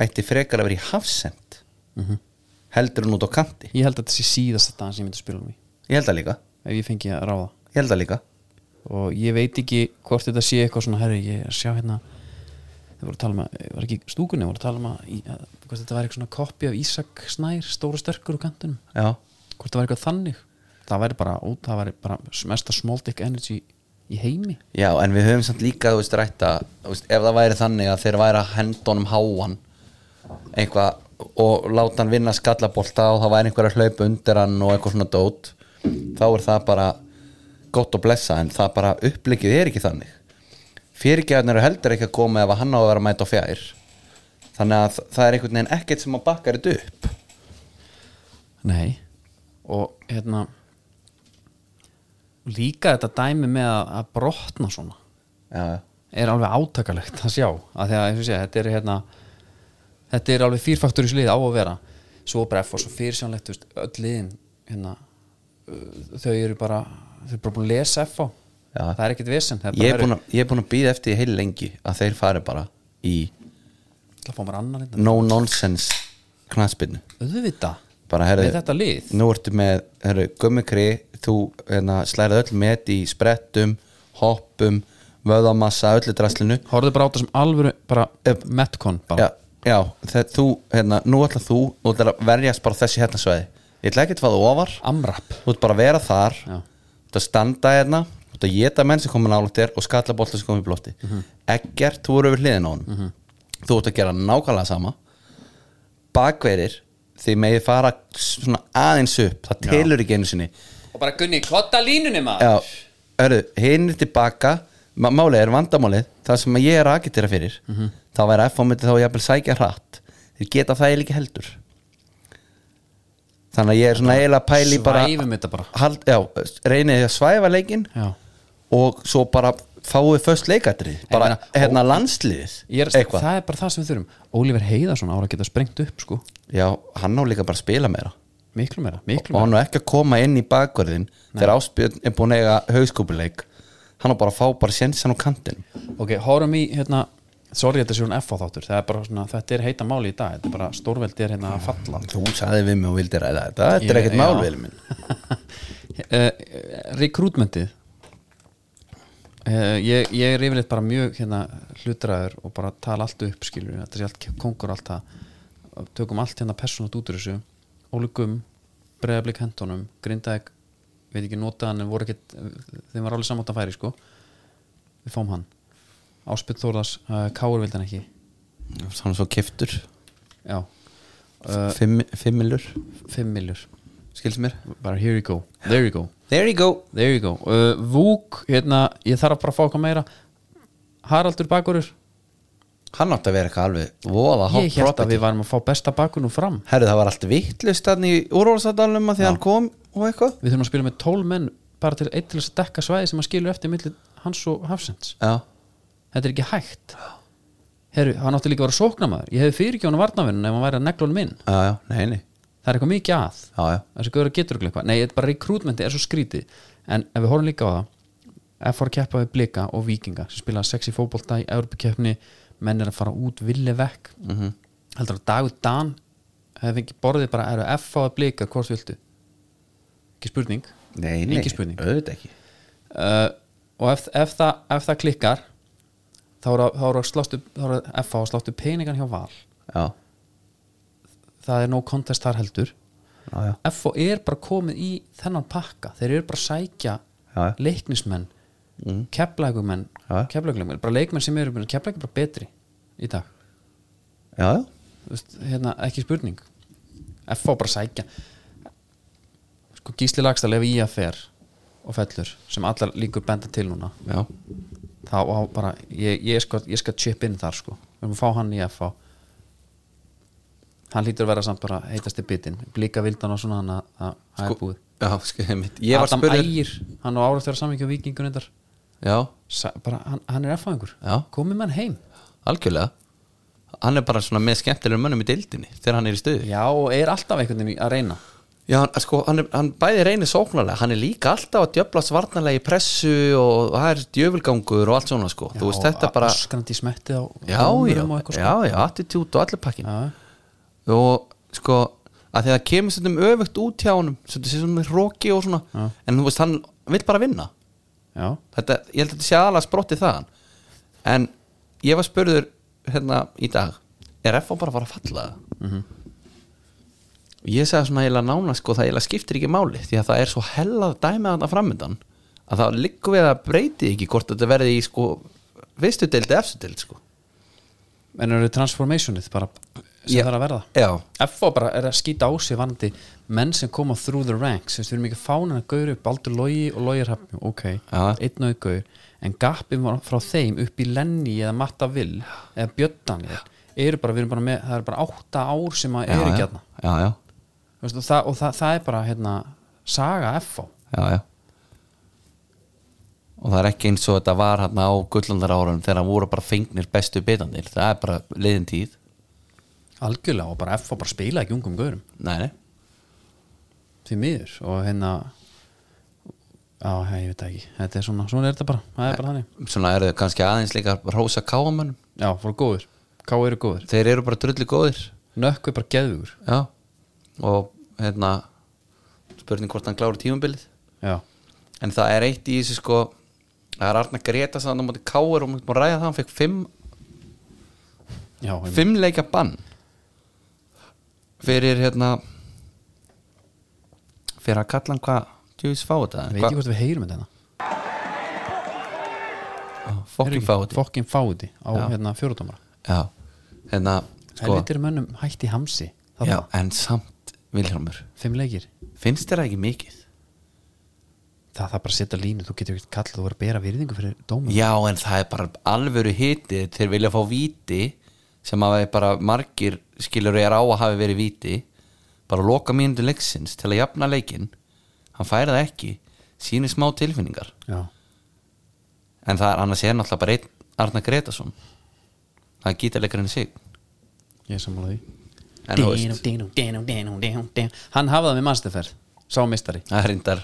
ætti frekar að vera í hafsend heldur hann út á kanti. Ég held að þetta sé síðasta dag sem ég myndi spila um í ég held að líka, ef ég fengi að ráða. Ég held að líka. Og ég veit ekki hvort þetta sé eitthvað svona herri, ég að sjá hérna þau voru að tala um að, var ekki stúkunni voru að tala um að, að hvort þetta var eitthvað svona koppi af Ísak Snær, stóru sterkur úr kantunum já, hvort það var eitthvað þannig. Það væri bara, ó, það væri bara mesta small dick energy í heimi. Já en við höfum samt líka þú veist rætt að þú veist, ef það væri þannig að þeir væri að hendunum háan eitthvað og láta hann vinna skallabolta og það væri einhver að hlaupa undir hann og eitthvað svona dót þá er það bara gott að blessa en það bara upplikið er ekki þannig. Fyrirgefnir eru heldur ekki að koma ef hann á að vera mæta á fjær. Þannig að það er einhvern veginn ekkert sem að bakkar þetta upp. Nei. Og hérna líka þetta dæmi með að, brotna svona. Já, er alveg átakalegt að sjá að því að sé, þetta er hérna þetta er alveg fýrfaktur í slið á að vera. Svo bara F og svo fyrirsjónlegt öll liðin hérna, þau eru bara þau eru bara búin að lesa F á Já. það er ekkert er ég er búin að, ég er búin að býða eftir heil lengi að þeir fari bara í annar hérna. no nonsense auðvitað, bara lið? nú ertu með herri, gummikri, þú hérna, slærið öll met í sprettum hoppum, vöðamassa öllu draslinu. Horfðu bara á þetta sem alvöru bara metcon bara. Já, já þegar þú, hérna, nú ætla þú þú ætla að verjast bara þessi hérna sveiði ég ætla ekki að þú ofar. Amrap. Þú ætla bara að vera þar. Já. þú ætla að standa hérna. Þú ætla að geta menn sem komið nálægt þér og skalla bolta sem komið í blótti. Mm -hmm. ekkert, þú eru yfir hliðin á honum. Þú ætla að gera nákvæmlega sama. Bakverðir því megið fara svona aðeins upp. Það telur ekki einu sinni og bara Gunni, kotta línunni maður. Hinn er tilbaka málið er vandamálið það sem ég er agitera fyrir þá væri F á myndi þá jafnvel sækja hratt. Þeir geta það eiginlega heldur. Þannig að ég er svona eiginlega pæli bara, þetta bara. hald, já, reynið að svæfa leikinn já. og svo bara fáið föst leikatri bara meina, hérna eitthvað, það er bara það sem við þurfum. Ólífer Heiðarsson ára geta sprengt upp sko. Já, hann á líka bara að spila meira miklu meira, miklu og meira. hann á ekki að koma inn í bakverðin þegar áspjörn er búin að eiga haugskúpuleik hann á bara að fá bara sjensan á kantin ok, horfum í hérna sorry þetta sé hún F á þáttur. Er svona, þetta er heita máli í dag. Þetta er bara stórveldi er hérna að falla. Þú sagði við mig og vildi ræða þetta. Þetta er ekkert málveli minn. Uh, rekrútmentið uh, ég, ég er yfirleitt bara mjög hérna hlutræður og bara tala allt upp skilur, þetta sé allt kongur allt það. Tökum allt hérna persónalt út úr þessu Óli Gumm, Breiðablik Hentonum Grindaðeg, veit ekki notaðan en voru ekkert, þeim var alveg samátt að færi sko. Við fáum hann. Áspytt Þórðars, uh, Káur vildi hann ekki. Hann er svo kiftur já. Uh, Fimm, fimm millur 5 miljur skils mér. Bara here you go, there you go. There you go. There you go, uh, Vúk hérna, ég þarf bara að fá eitthvað meira. Haraldur Bakurur Hann átti að vera eitthvað alveg voða hot ég held að property við varum að fá besta bakunum fram. Herru það var allt vittlust þannig í úrvalsadalum að því hann kom og eitthvað. Við þurfum að spila með 12 menn bara til eitt til þess að dekka svæði sem að skilur eftir milli hans og Hafsends Já, þetta er ekki hægt. Heru, hann átti líka að vera sóknamaður ég hefði fyrirgjónu varnavinn ef hann væri að negla honum inn. Já, já, nei, nei. Það er eitthvað mikið að. Já, já, þessi göður getur ekki eitthvað. Nei, þetta er bara rekrútmenti er svo skrítið. En ef við horfum líka á það FR keppa við Blika og Víkinga sem spila sexy fótbolta í Európa-keppni menn er að fara út villi vekk. Mm -hmm. heldur að Dagur Dan hefði fengið borðið bara eru F á að Blika? Hvort viltu? Ekki spurning. Nei, nei spurning. Auðvitað ekki. Uh, og ef, ef, það, ef það klikkar þá er að- er að er að F á að slástu peningan hjá Val. Já, það er no contest þar heldur. Já, já, F er bara komið í þennan pakka. Þeir eru bara að sækja leiknismenn mm. keflægumenn Já. keflægumenn, bara leikmenn sem eru keflægur bara betri í dag. Já, já. Þú veist, hérna, ekki spurning. F bara að sækja. Sko Gísli Lagstall ef í að fer og fellur sem allar líkur benda til núna já. þá á bara, ég, ég, skal, ég skal chip inn þar sko, við erum að fá hann í FH hann lítur að vera samt bara heitasti bitin, blika vildan og svona hann að að það er búið Já, sko, Ég var Adam spurður Ægir, hann á áraftur að samvíkja vikingun þetta Já, bara, hann, hann er Já. komið mann heim. Algjörlega. Hann er bara svona með skemmtilegur mönnum í deildinni þegar hann er í stuði. Já, og er alltaf einhvern veginn að reyna. Já, hann, sko, hann, er, hann bæði reynir sóknarlega. Hann er líka alltaf að djöfla svarnarlega í pressu og það er djöfulgangur og allt svona sko. Þú veist þetta bara öskrandi smettið á Já, já, eitthvað, já, sko. já, attitút og allir pakkin já, og sko að því að kemur stundum öfugt út hjá stundum sé svona með róki og svona. Já. en þú veist, hann vill bara vinna. já, þetta, ég held að þetta sé aðalega sprottið þaðan. En ég var spurður hérna í dag er F bara að fara að falla? Mm Mhm. og ég sagði svona eiginlega nána sko það eiginlega skiptir ekki máli því að það er svo hellað dæmið þarna framöndan að það liggur við að breyti ekki hvort þetta verði í sko fyrstu deildi, efstu deild sko. En eru transformationið bara sem það er að verða. Já, FH bara er að skýta á sig vanandi menn sem koma through the ranks. Við erum ekki fánin að gaur upp Baldur Logi og Logi Hrafn, ok, einn og gaur. En gapin frá þeim upp í Lenny eða Matta Vill eða Björn eru bara, við erum bara með, það er bara átta ár sem að eru ekki aðna já, já, og, það, og það, það er bara hérna, saga FH já, já. Og það er ekki eins og þetta var hérna á gullandar árum þegar það voru bara fengnir bestu bitandir það er bara liðin tíð algjörlega og bara FH bara spila ekki ungum gaurum. Nei, nei. því miður og hérna já, ég veit ekki. Þetta er svona, svona er þetta bara, það er bara þannig. Svona eru þau kannski aðeins líka rósa káamönnum já, fór góður, Ká eru góður þeir eru bara drulli góðir. Nökku er bara geðugur. Já og hérna spurning hvort hann klári tímumbilið Já, en það er eitt í þessu sko það er Arna Greta sann á móti Káur og múið ræða það, hann fekk fimm, já einmitt. fimm leikja bann fyrir hérna fyrir að kalla hann hvað djúvis fá þetta Veit ég hvort við heyrum þetta fokkin fá þetta. Fokkin fáti á Já. hérna fjóruðdómara já, hérna sko. Helvitir mönnum hætti hamsi já, en samt Vilhjálmur, Fimm leikir. Finnst þér ekki mikið? Það það bara setja línu, þú getur ekki kallað Þú verður að bera virðingu fyrir dómum Já, en það er bara alvöru hiti þeir vilja fá víti sem að bara margir skilur er á að hafi verið víti bara loka mínútu leiksins til að jafna leikinn hann færi það ekki sýnir smá tilfinningar. Já, en það er annars er náttúrulega bara einn Arna Gretason það er gítarleikarinn sig. Ég sammála því. En þú veist- Dínum, dínum, dínum, dínum, dínum, dínum. Hann hafa það með mannstæðferð Sá mistari það er reyndar,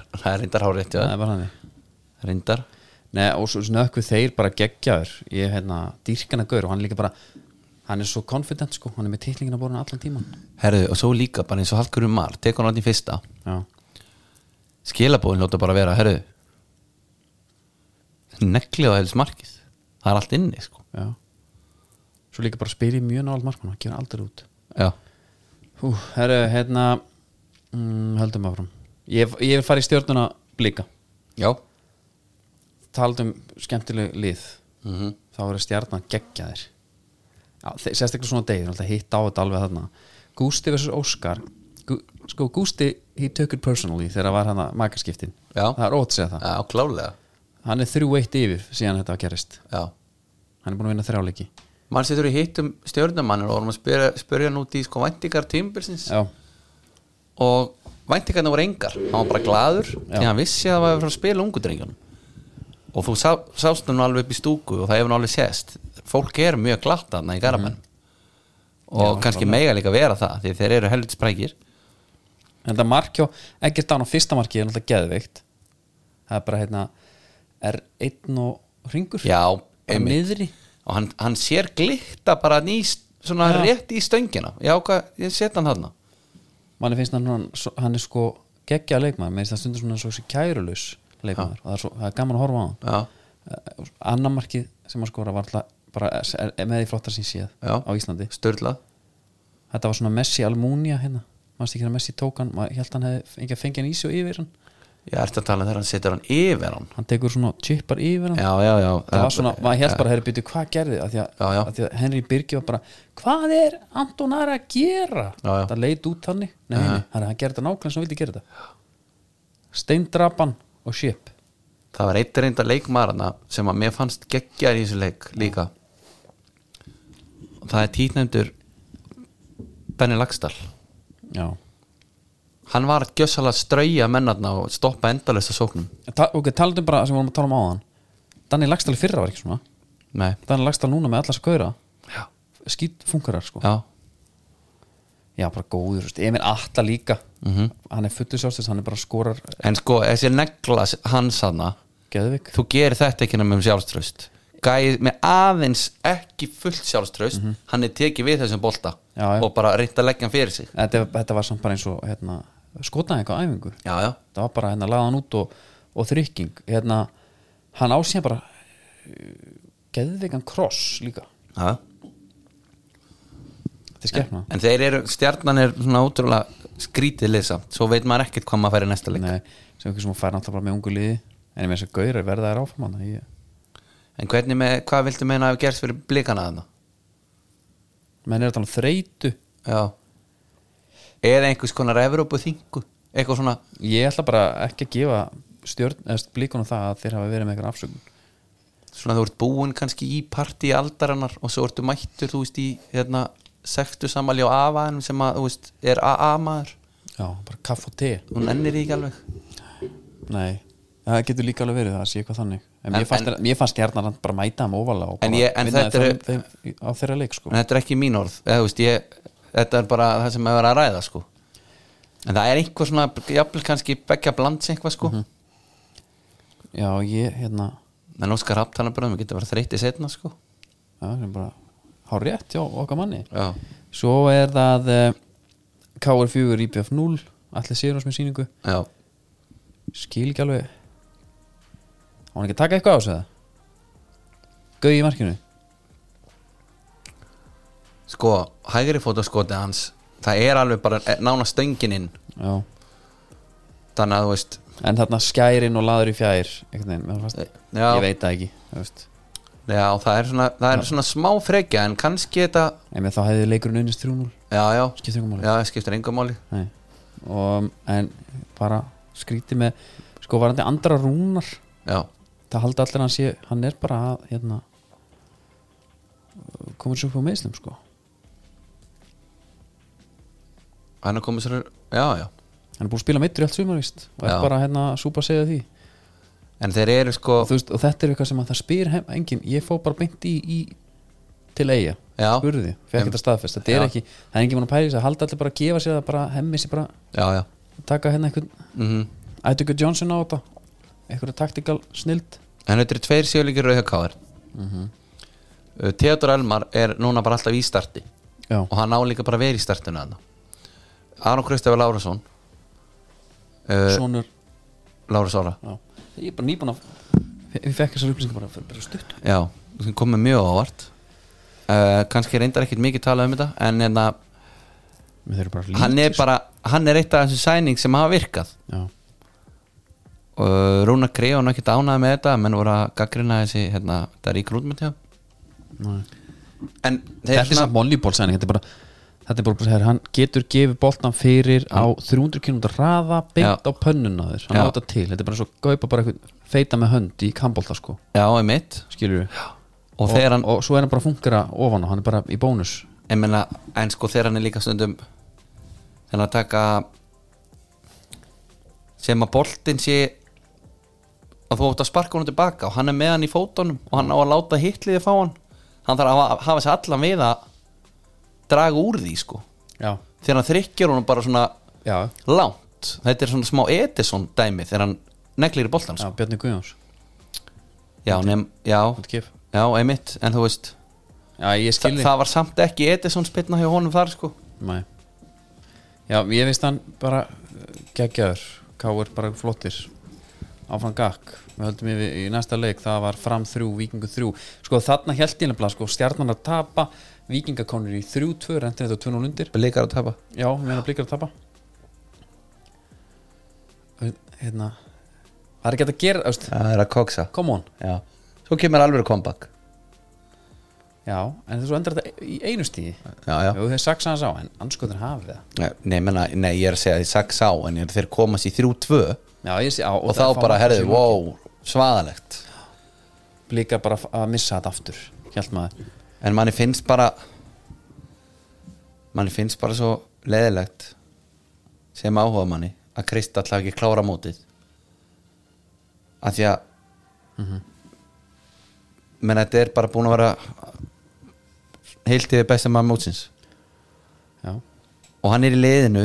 hárið Það er reyndar. Nei, og svo snökku þeir bara geggjaður. Ég er hérna dýrkana gaur og hann líka bara Hann er svo confident sko, hann er með titlingina búin allan tíman Herðu, og svo líka bara eins og Hallgurinn Mar tekur hann í fyrsta. Já, skilabóðin lóta bara vera, herðu negli á helst markið það er allt inni sko. Já. Svo líka bara spyr ég mjög nált markmann Hann gefur aldrei út. Hú, herru, hérna mm, Höldum áfram. Ég, ég vil fara í stjórnuna blika já. Taldum skemmtileg lið. Mm Þá eru stjarnan þe- sérstaklega svona Alltaf hitt á þetta alveg þarna. Gústi vs. Óskar. Gú, sko Gústi, he took it personally þegar var hann að makaskiptin Já. það er ótt að segja það. Já, hann er þrjú eitt yfir síðan þetta var gerist. Já. Hann er búin að vinna þrjáleiki mann setur í hittum stjórnumannir og vorum að spyrja, spyrja hann út í sko væntingar tímbilsins já, og væntingarna voru engar. Hann var bara gladur því hann vissi að það var að spila ungu drengjunum. Og þú sá, sást hann alveg upp í stúku og það hefur nú alveg sést fólk er mjög glatt þarna í garamenn og Já, kannski mega líka vera það því þeir eru helvits sprækir. En þetta mark hjá ekkert án á fyrsta marki er náttúrulega geðveikt. Það er bara hérna er einn og ringur já, bara niðri og hann, hann sér glitta bara ný, svona Já. rétt í stöngina. Já, hvað, ég set hann þarna. Manni finnst hann, hann, hann er sko geggja leikmaður, með þess að stundur svona svo kærulus leikmaður. Og það er, svo, það er gaman að horfa á hann. Já, annar markið sem hann skora var alltaf bara er, er með því flottar sem séð Já. á Íslandi. Störla þetta var svona Messi Almunia hérna. Mannst ekki að Messi tók hann, maður held hann hefði ekki að fengja hann í sig og yfir hann. Ég ert að tala um þegar hann setur hann yfir hann? Hann tekur svona chippar yfir hann. Já, já, já. Það var svona, maður held bara, herri byrju, hvað gerði að því að, Já, já. að, því að Henry Birgi var bara hvað er Anton Ara að gera? Já, já. það leit út þannig. Nei, nei, nei, hann, gerði þetta nákvæmlega sem hann vildi gera þetta. Steindrapan og ship það var eitt reynda leikmarana sem að mér fannst geggjar í þessu leik líka það er títnefndur Benny Lagstall já. Hann var að gjössalega strauja mennarna og stoppa endalista sóknum. Ta ok, talaðum bara sem við vorum að tala um áðan. Danni Lagstall fyrra var ekki svona? Nei, Danni Lagstall núna með allas að gauðra? Já, skýt funkarar sko. Já, já bara góður, Emil Atta líka. Mhm. hann er fullu sjálfstis, hann er bara skorar en sko þessi negla hans hana geðvik þú gerir þetta ekki nema um sjálfströst gæð með aðeins ekki fullt sjálfströst hann er tekið við þessum bolta. Já, já. og bara reynt að leggja hann fyrir sig. Þetta, þetta var samt bara eins og hérna, skotnaði eitthvað æfingu. Já, já, það var bara hérna lagðan út og, og þrykking. Hérna, hann ásýða bara uh, geðvikan kross líka. Já. Þetta er skefna En þeir eru, stjarnan er svona ótrúlega skrítið leysa Svo veit maður ekkert hvað maður færi næsta leik. Nei, sem ekki sem hún fær náttúrulega bara með ungu liði. En ég með þess að gaurar verða þær áfram hann ég, En hvernig með, hvað viltu meina að hafa gerst fyrir blikana þarna? menn er að tala um þreytu. Já. Eða einhvers konar Evrópu þingu Eitthvað svona ég ætla bara ekki að gefa stjórn eða blíkunum það að þeir hafa verið með eitthvað afsökun. Svona þú ert búin kannski í partí aldaranar Og svo ertu mættur, þú veist, í hérna Sektu samali á afaðinum sem að, þú veist, er AA maður já, bara kaff og te. Hún ennir ekki alveg. Nei, það getur líka alveg verið það sé eitthvað þannig en, mér fannst, en- mér fannst stjarnan bara mæta þeim óvala og En ég- en þetta þeim, eru- þeim, á þeirra leik sko. En þetta er ekki mín orð eða, veist, ég, Þetta er bara það sem er verið að ræða sko. En það er einhver svona Jafnvel kannski beggja blands eitthvað sko. Já, ég, hérna En Óskar Rapptalabröðum getur verið þreytti setna sko. Já, sem bara há rétt já, okkar manni. Já, svo er það uh, KR4 IPF 0 allir sér ás með síningu já. Skil ekki alveg hann ekki að taka eitthvað á sig það gauð í markinu? Sko, hægri fótaskoti hans Það er alveg bara eh, nána stöngin inn. Já. Þannig að þú veist en þarna skærin og laður í fjær ég veit það ekki já það er svona, það er svona smá frekja En kannski þetta en þá hefði leikurinn unnist 3-0 Já, já, skiptir ykkur máli. Já, skiptir engum máli. Nei. og, en bara skríti með sko varandi andra rúnar. Já, það haldi allir að hann sé hann er bara að hérna komur svo upp á meðslum sko. Hann er komið sér Já, já. Hann er búin að spila mittur í allt sumar víst og er bara hérna súpa að segja því. En þeir eru sko veist, og þetta er eitthvað sem að það spyr heim, engin, ég fó bara beint í, í til eiga, Já. spurði fekk Em, þetta staðfest, þetta er ekki það er engin mann að pæla í þessu, það haldi allir bara að gefa sér það bara hemmi sér bara, Já, taka hérna einhvern mm Ætugur Johnson á þetta einhverja taktikal snild. En þetta eru tveir sjöleikir rauða káðar mm Mhm. Theodor Elmar er núna bara alltaf í starti. Já, Og hann á líka bara vera í startinu Aron Kristofur Lárasson uh, sonur. Lárus Ára já. ég er bara nýbúin að ég fekk þessar upplýsingar bara, bara, stutt Já, sem komið mjög á óvart. Uh, kannski reyndar ekkit mikið talað um þetta en en að Mér þeir eru bara hann er bara hann er eitt af þessum sæning sem hafa virkað. Já, og Rúna Krei hann ekkit ánæði með þetta menn voru að gaggrina þessi hérna, þetta er í grúnmynd hjá en þetta er samt volleyball sæning þetta er bara þetta er bara bara, hann getur gefið boltan fyrir á 300 km hraða beint Já. á pönnuna þér, hann Já. á þetta til. Þetta er bara svo gaupa bara eitthvað feita með hönd í kampolta sko, já, einmitt. Skilur við. Og þegar hann, og svo er hann bara að fungera ofan á, hann er bara í bónus. Ég menna en sko þegar hann er líka stundum hann að taka sem að boltinn sé að þú átt að sparka honum tilbaka og hann er með hann í fótunum og hann á að láta hitliði fá hann. Hann þarf að hafa, hafa sér allan við að draga úr því sko. Já, þegar hann þrykkjar honum bara svona já, langt. Þetta er svona smá Edison dæmi þegar hann neglir í boltan já, sko. Bjarni Guðjóns. Já, nefn, já, já, einmitt en þú veist, já, ég þa skilði það var samt ekki Edison spilna hjá honum þar sko. Nei. Já, ég veist hann bara geggjaður, káir bara flottir áfram gakk við höldum yfir í næsta leik, það var fram þrjú, vikingu þrjú, sko þarna held ég nefnilega sko, stjarnan að tapa vikingakonur í þrjú tvö, rentir þetta tvö nú lundir Blikar að tapa. Já, við meina blikar að tapa. Hérna það er ekki að gera, veist, Það er að koksa. Come on. Já. Svo kemur alveg comeback. Já, en þessu endar þetta í einu stíði Já, já. Jú, þeir saksa hans á, en anskotin hafið það. Nei, nei, menna, nei, ég er að segja því saks á En þeir komast í þrjú tvö já, sé, á, Og, það þá bara, herðu, wow, svaðalegt. Blikar bara að missa þetta aftur hjælt maður. En manni finnst bara Manni finnst bara svo leðilegt Sem áhuga manni Að Kristall hafi ekki klára mótið. Af því að menn þetta er bara búin að vera heilt yfir besta maður mótsins. Já, og hann er í liðinu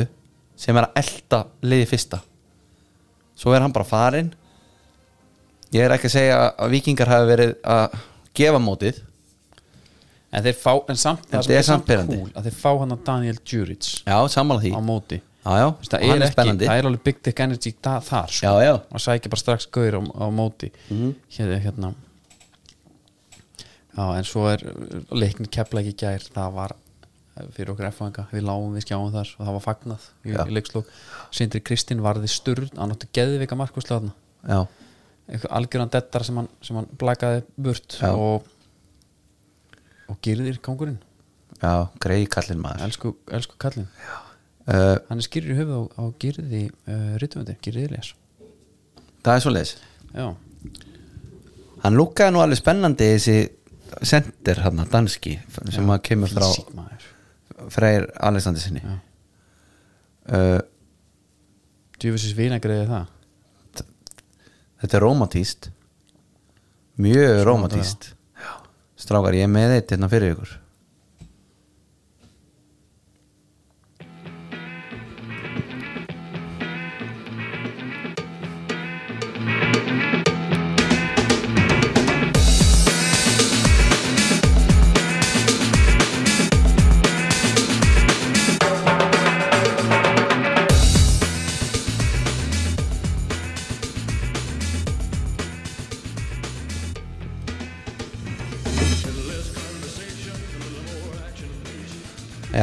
sem er að elta liði fyrsta svo er hann bara farinn. Ég er ekki að segja að vikingar hafi verið að gefa mótið. En þeir fá en samt, En það er samt cool að þeir fá hann að Daniel Djuric já, sammála því. á móti. Já, já, það er, er ekki, það er alveg big dick energy da, þar sko. já, já, og sækja bara strax gaur á, á móti. Mhm. hérna, hérna. Já en svo er leiknir kepla ekki gær það var fyrir okkur F-fanga við lágum við skjáum þar og það var fagnað í, Já. í leikslók Sindri Kristinn varði sturð hann átti geðvika markvæslega já, eitthvað algjöran dettar sem hann, hann blakaði burt Já. og og gyrðir kongurinn já, greið kallinn maður. Elsku, elsku kallinn. Uh, hann er skýrir í höfuð á, á gyrði uh, rítumöndi, gyrði Elias. Það er svo leiðis já, hann lúkkaði nú alveg spennandi þessi sender hann danski sem að kemur frá Freyr Alexander sinni. Uh, djúfisins vinagreiði það? Þetta er romantíst mjög romantíst strákar ég er með eitt hérna fyrir ykkur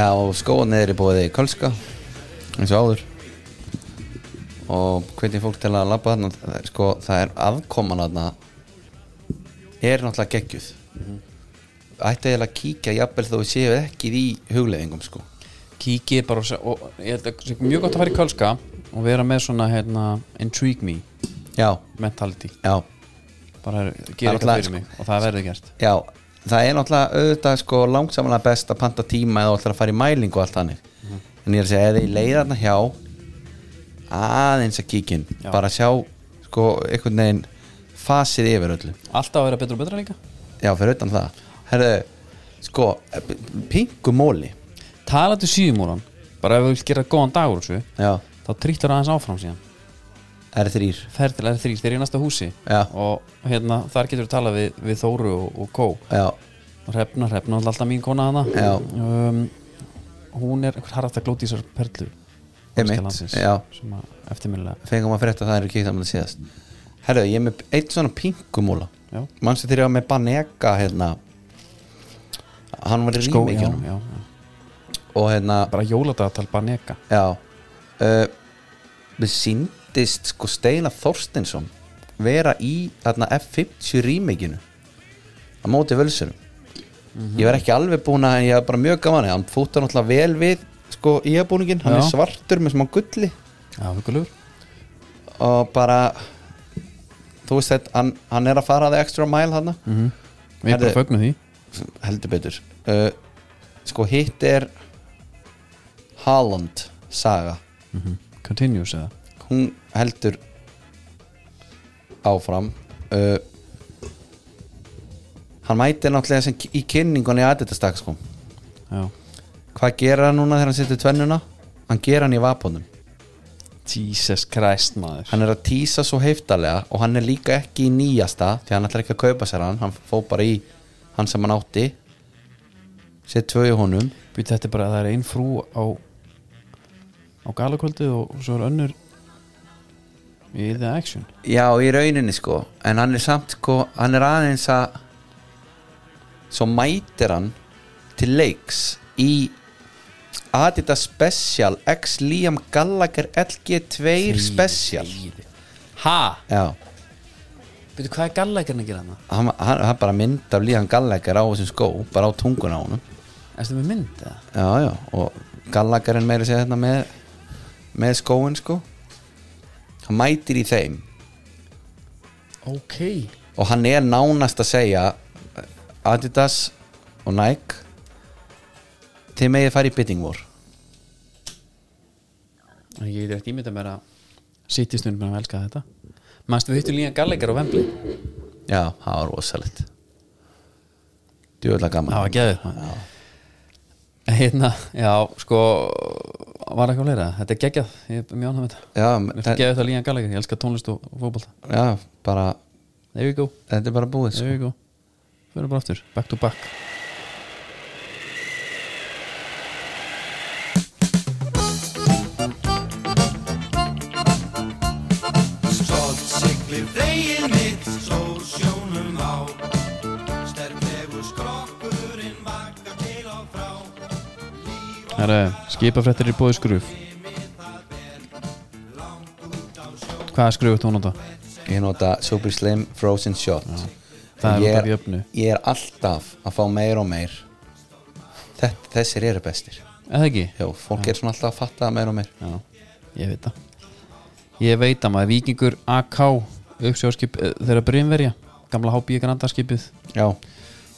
Já, og skóðan er í bóði Kölska eins og áður. Og hvernig fólk til að labba þarna sko, það er afkoman þarna er náttúrulega geggjuð. Ætti eiginlega að kíkja jafnvel þó við séu ekki í hugleðingum sko. Kíkið bara og, og ég held að mjög gott að fara í Kölska og vera með svona hérna, intrigue me Já, mentality. Já, bara er gera eitthvað fyrir mig og það verður gert. Já það er náttúrulega auðvitað sko langsamlega best að panta tíma eða ætlar að fara í mælingu og allt þannig. En ég er að segja, eða ég leiði þarna hjá aðeins að kíkin Já. bara sjá sko einhvern veginn fasið yfir öllu. Alltaf að vera betra og betra líka. Já, fyrir utan það. Herðu, sko, pingumóli talandi síðumúran bara ef við vilt gera góðan dagur þessu Já, þá trýtlar aðeins áfram síðan er þrýr ferð til R3, þeir eru í næsta húsi. Já. og hérna, þar getur við talað við, við Þóru og, og Kó. Já, og Hrefna, Hrefna er alltaf mín kona hana um, hún er harðast að glóti þessar perlu Einmitt, danska landsins, já. sem að eftirminnilega fengum að frétta að það eru saman að síðast. Herðu, ég er með eitt svona pingumóla já, Manstu þegar ég var með Banega hérna? Hann var í já. Og hérna, bara jóladagatal Banega. Já. Uh, Við síndist sko Steina Þorstinsson vera í þarna F50 rímikinu á móti völsurum ég var ekki alveg búin að ég var bara mjög gaman. Hann fúta náttúrulega vel við sko íabúningin, hann Já. er svartur með smá gulli. Já, og bara þú veist þetta, hann, hann er að fara það extra mile hann mm -hmm. Við erum bara fögnum því. heldur betur. Uh, sko hitt er Holland saga. Mm Continuous eða hún heldur áfram uh, hann mætir náttúrulega sem í kynningunni í aðetastak sko. Já. Hvað gerir hann núna þegar hann setur tvennuna? Hann gerir hann í vapunum Jesus Christ maður. Hann er að tísa svo heiftarlega og hann er líka ekki í nýjasta því hann ætlar ekki að kaupa sér hann. Hann fó bara í hann sem hann átti. Set tvö í honum. Býtu þetta er bara að það er ein frú á á galakvöldu og svo er önnur í The Action? Já í rauninni sko. En hann er samt sko hann er aðeins að svo mætir hann til leiks í Adidas Special X Liam Gallagher LG2 Special. Ha? já. Býtu hvað er gallækarn að gera hann, hann, hann bara mynd af Liam Gallagher á þessum skó bara á tunguna á honum. Erstu með mynd eða? já já og Gallagher er meira að segja þetta með með skóin sko hann mætir í þeim. Ok. Og hann er nánast að segja Adidas og Nike þið megið fara í bidding war. Ég er ekkert ímynda mér að City stundum með að elska þetta. Manstu við hittum líka gallækar á Vembli já, það var rosalegt. Djúvöldlega gaman. Það var geðið Hérna, já, sko Var eitthvað fleira, þetta er geggjað. Ég er mjög ánægð með þetta. Mér finnst geðið þetta líka gallækar, ég elska tónlist og fótbolta. Já, bara þetta er bara búið sko. Fyrir bara aftur, back to back Það er skipafrættir í bóði skruf Hvaða skruf þú nota? ég nota Super Slim Frozen Shot. Það er út af jöfnu. ég er alltaf að fá meir og meir. Þetta, þessir eru bestir. Eða ekki? já, fólk er svona alltaf að fatta meir og meir. Já, ég veit það. Ég veit að maður Víkingur AK uppsjóðskip þeirra Brimverja gamla HB Grandarskipið. Já,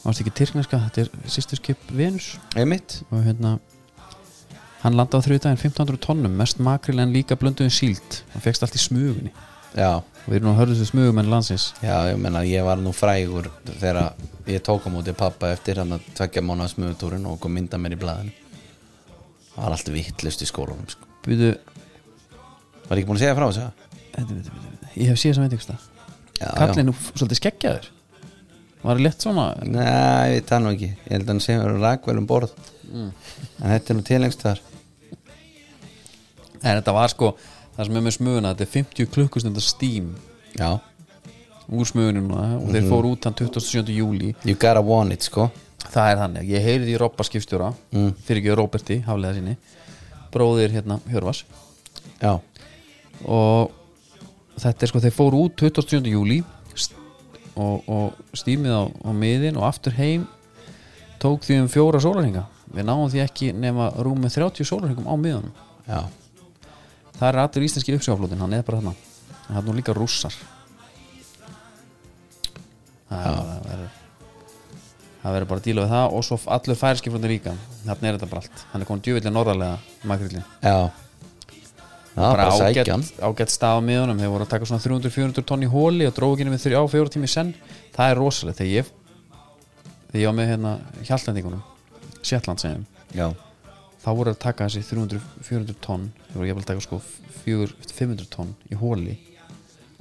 Mást ekki tyrkneska, þetta er sýsturskip Venus. Einmitt. Og hérna hann landa á þriðdæðin 1500 tonnum mest makril en líka blönduðin síld. Hann fegst allt í smugunni. Já, og við erum nú að hörðustu smugumenn landsins. Já, ég menna ég var nú frægur þegar ég tók á móti pappa eftir hann að tvekja mánuða smöðutúrin og kom mynda mér í blaðinu. Það var allt vittlust í skólanum sko. Býtu, var ekki búin að segja frá þessu? þetta, þetta, þetta, ég hef séð sem veit kallið nú svolítið skeggjaður. Var létt svona? Nei, Mm. En þetta er nú tilengst þar en þetta var sko, það sem er með smuguna þetta er 50 klukkustundar stím Já, úr smugunum og Mhm. þeir fóru út hann 27. júli you gotta want it sko það er þannig, ég heyrði í Robba skipstjóra Mm. fyrir ekki Roberti, haflega sinni bróðir hérna Hjörvas Já, og þetta er sko, þeir fóru út 27. júli og, og stímið á, á miðin og aftur heim tók því um fjóra sólarhinga við náum því ekki nema rúmið 30 sólarhingum á miðunum já, það er allir íslenski uppsjáflótin, hann er bara þarna. En það er nú líka rússar. Það er- verður bara að díla við það og svo allur færiskipflótin líka. Þarna er þetta bara allt, hann er komin djúvillig norðarlega makrillin já. Já, bara ágætt, ágætt stað á miðunum þeir voru að taka svona 300-400 tonn í hóli og ekki með 3-4 tími senn. Það er rosalegt. Þegar ég þegar ég var með hérna hjallendingunum Já, þá voru að taka þessi 300-400 tonn þeir voru ég að taka sko 400-500 tonn í hóli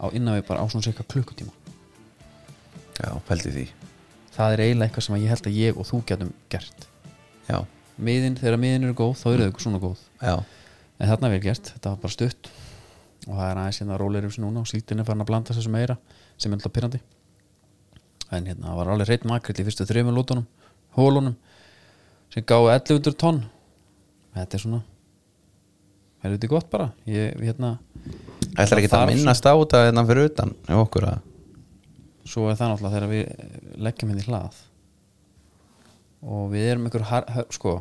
á innan við bara á svona cirka klukkutíma. Já, pældi því. Það er eiginlega eitthvað sem ég held að ég og þú getum gert. Já, miðin, þegar miðin eru góð þá eru þau svona góð. Já, en þarna er vel gert, þetta var bara stutt. Og það er aðeins hérna rólegur sem núna og síldin er farin að blanda þessu meira sem er alltaf pyrrandi en hérna það var alveg reitt makrill í fyrstu lótunum hólunum sem gáði 1100 tonn. Þetta er svona helviti gott bara? Ég, hérna, ætlar ekki að minnast á þetta hérna fyrir utan svo er það náttúrulega þegar við leggjum henni hlað. Og við erum einhver har, hör, sko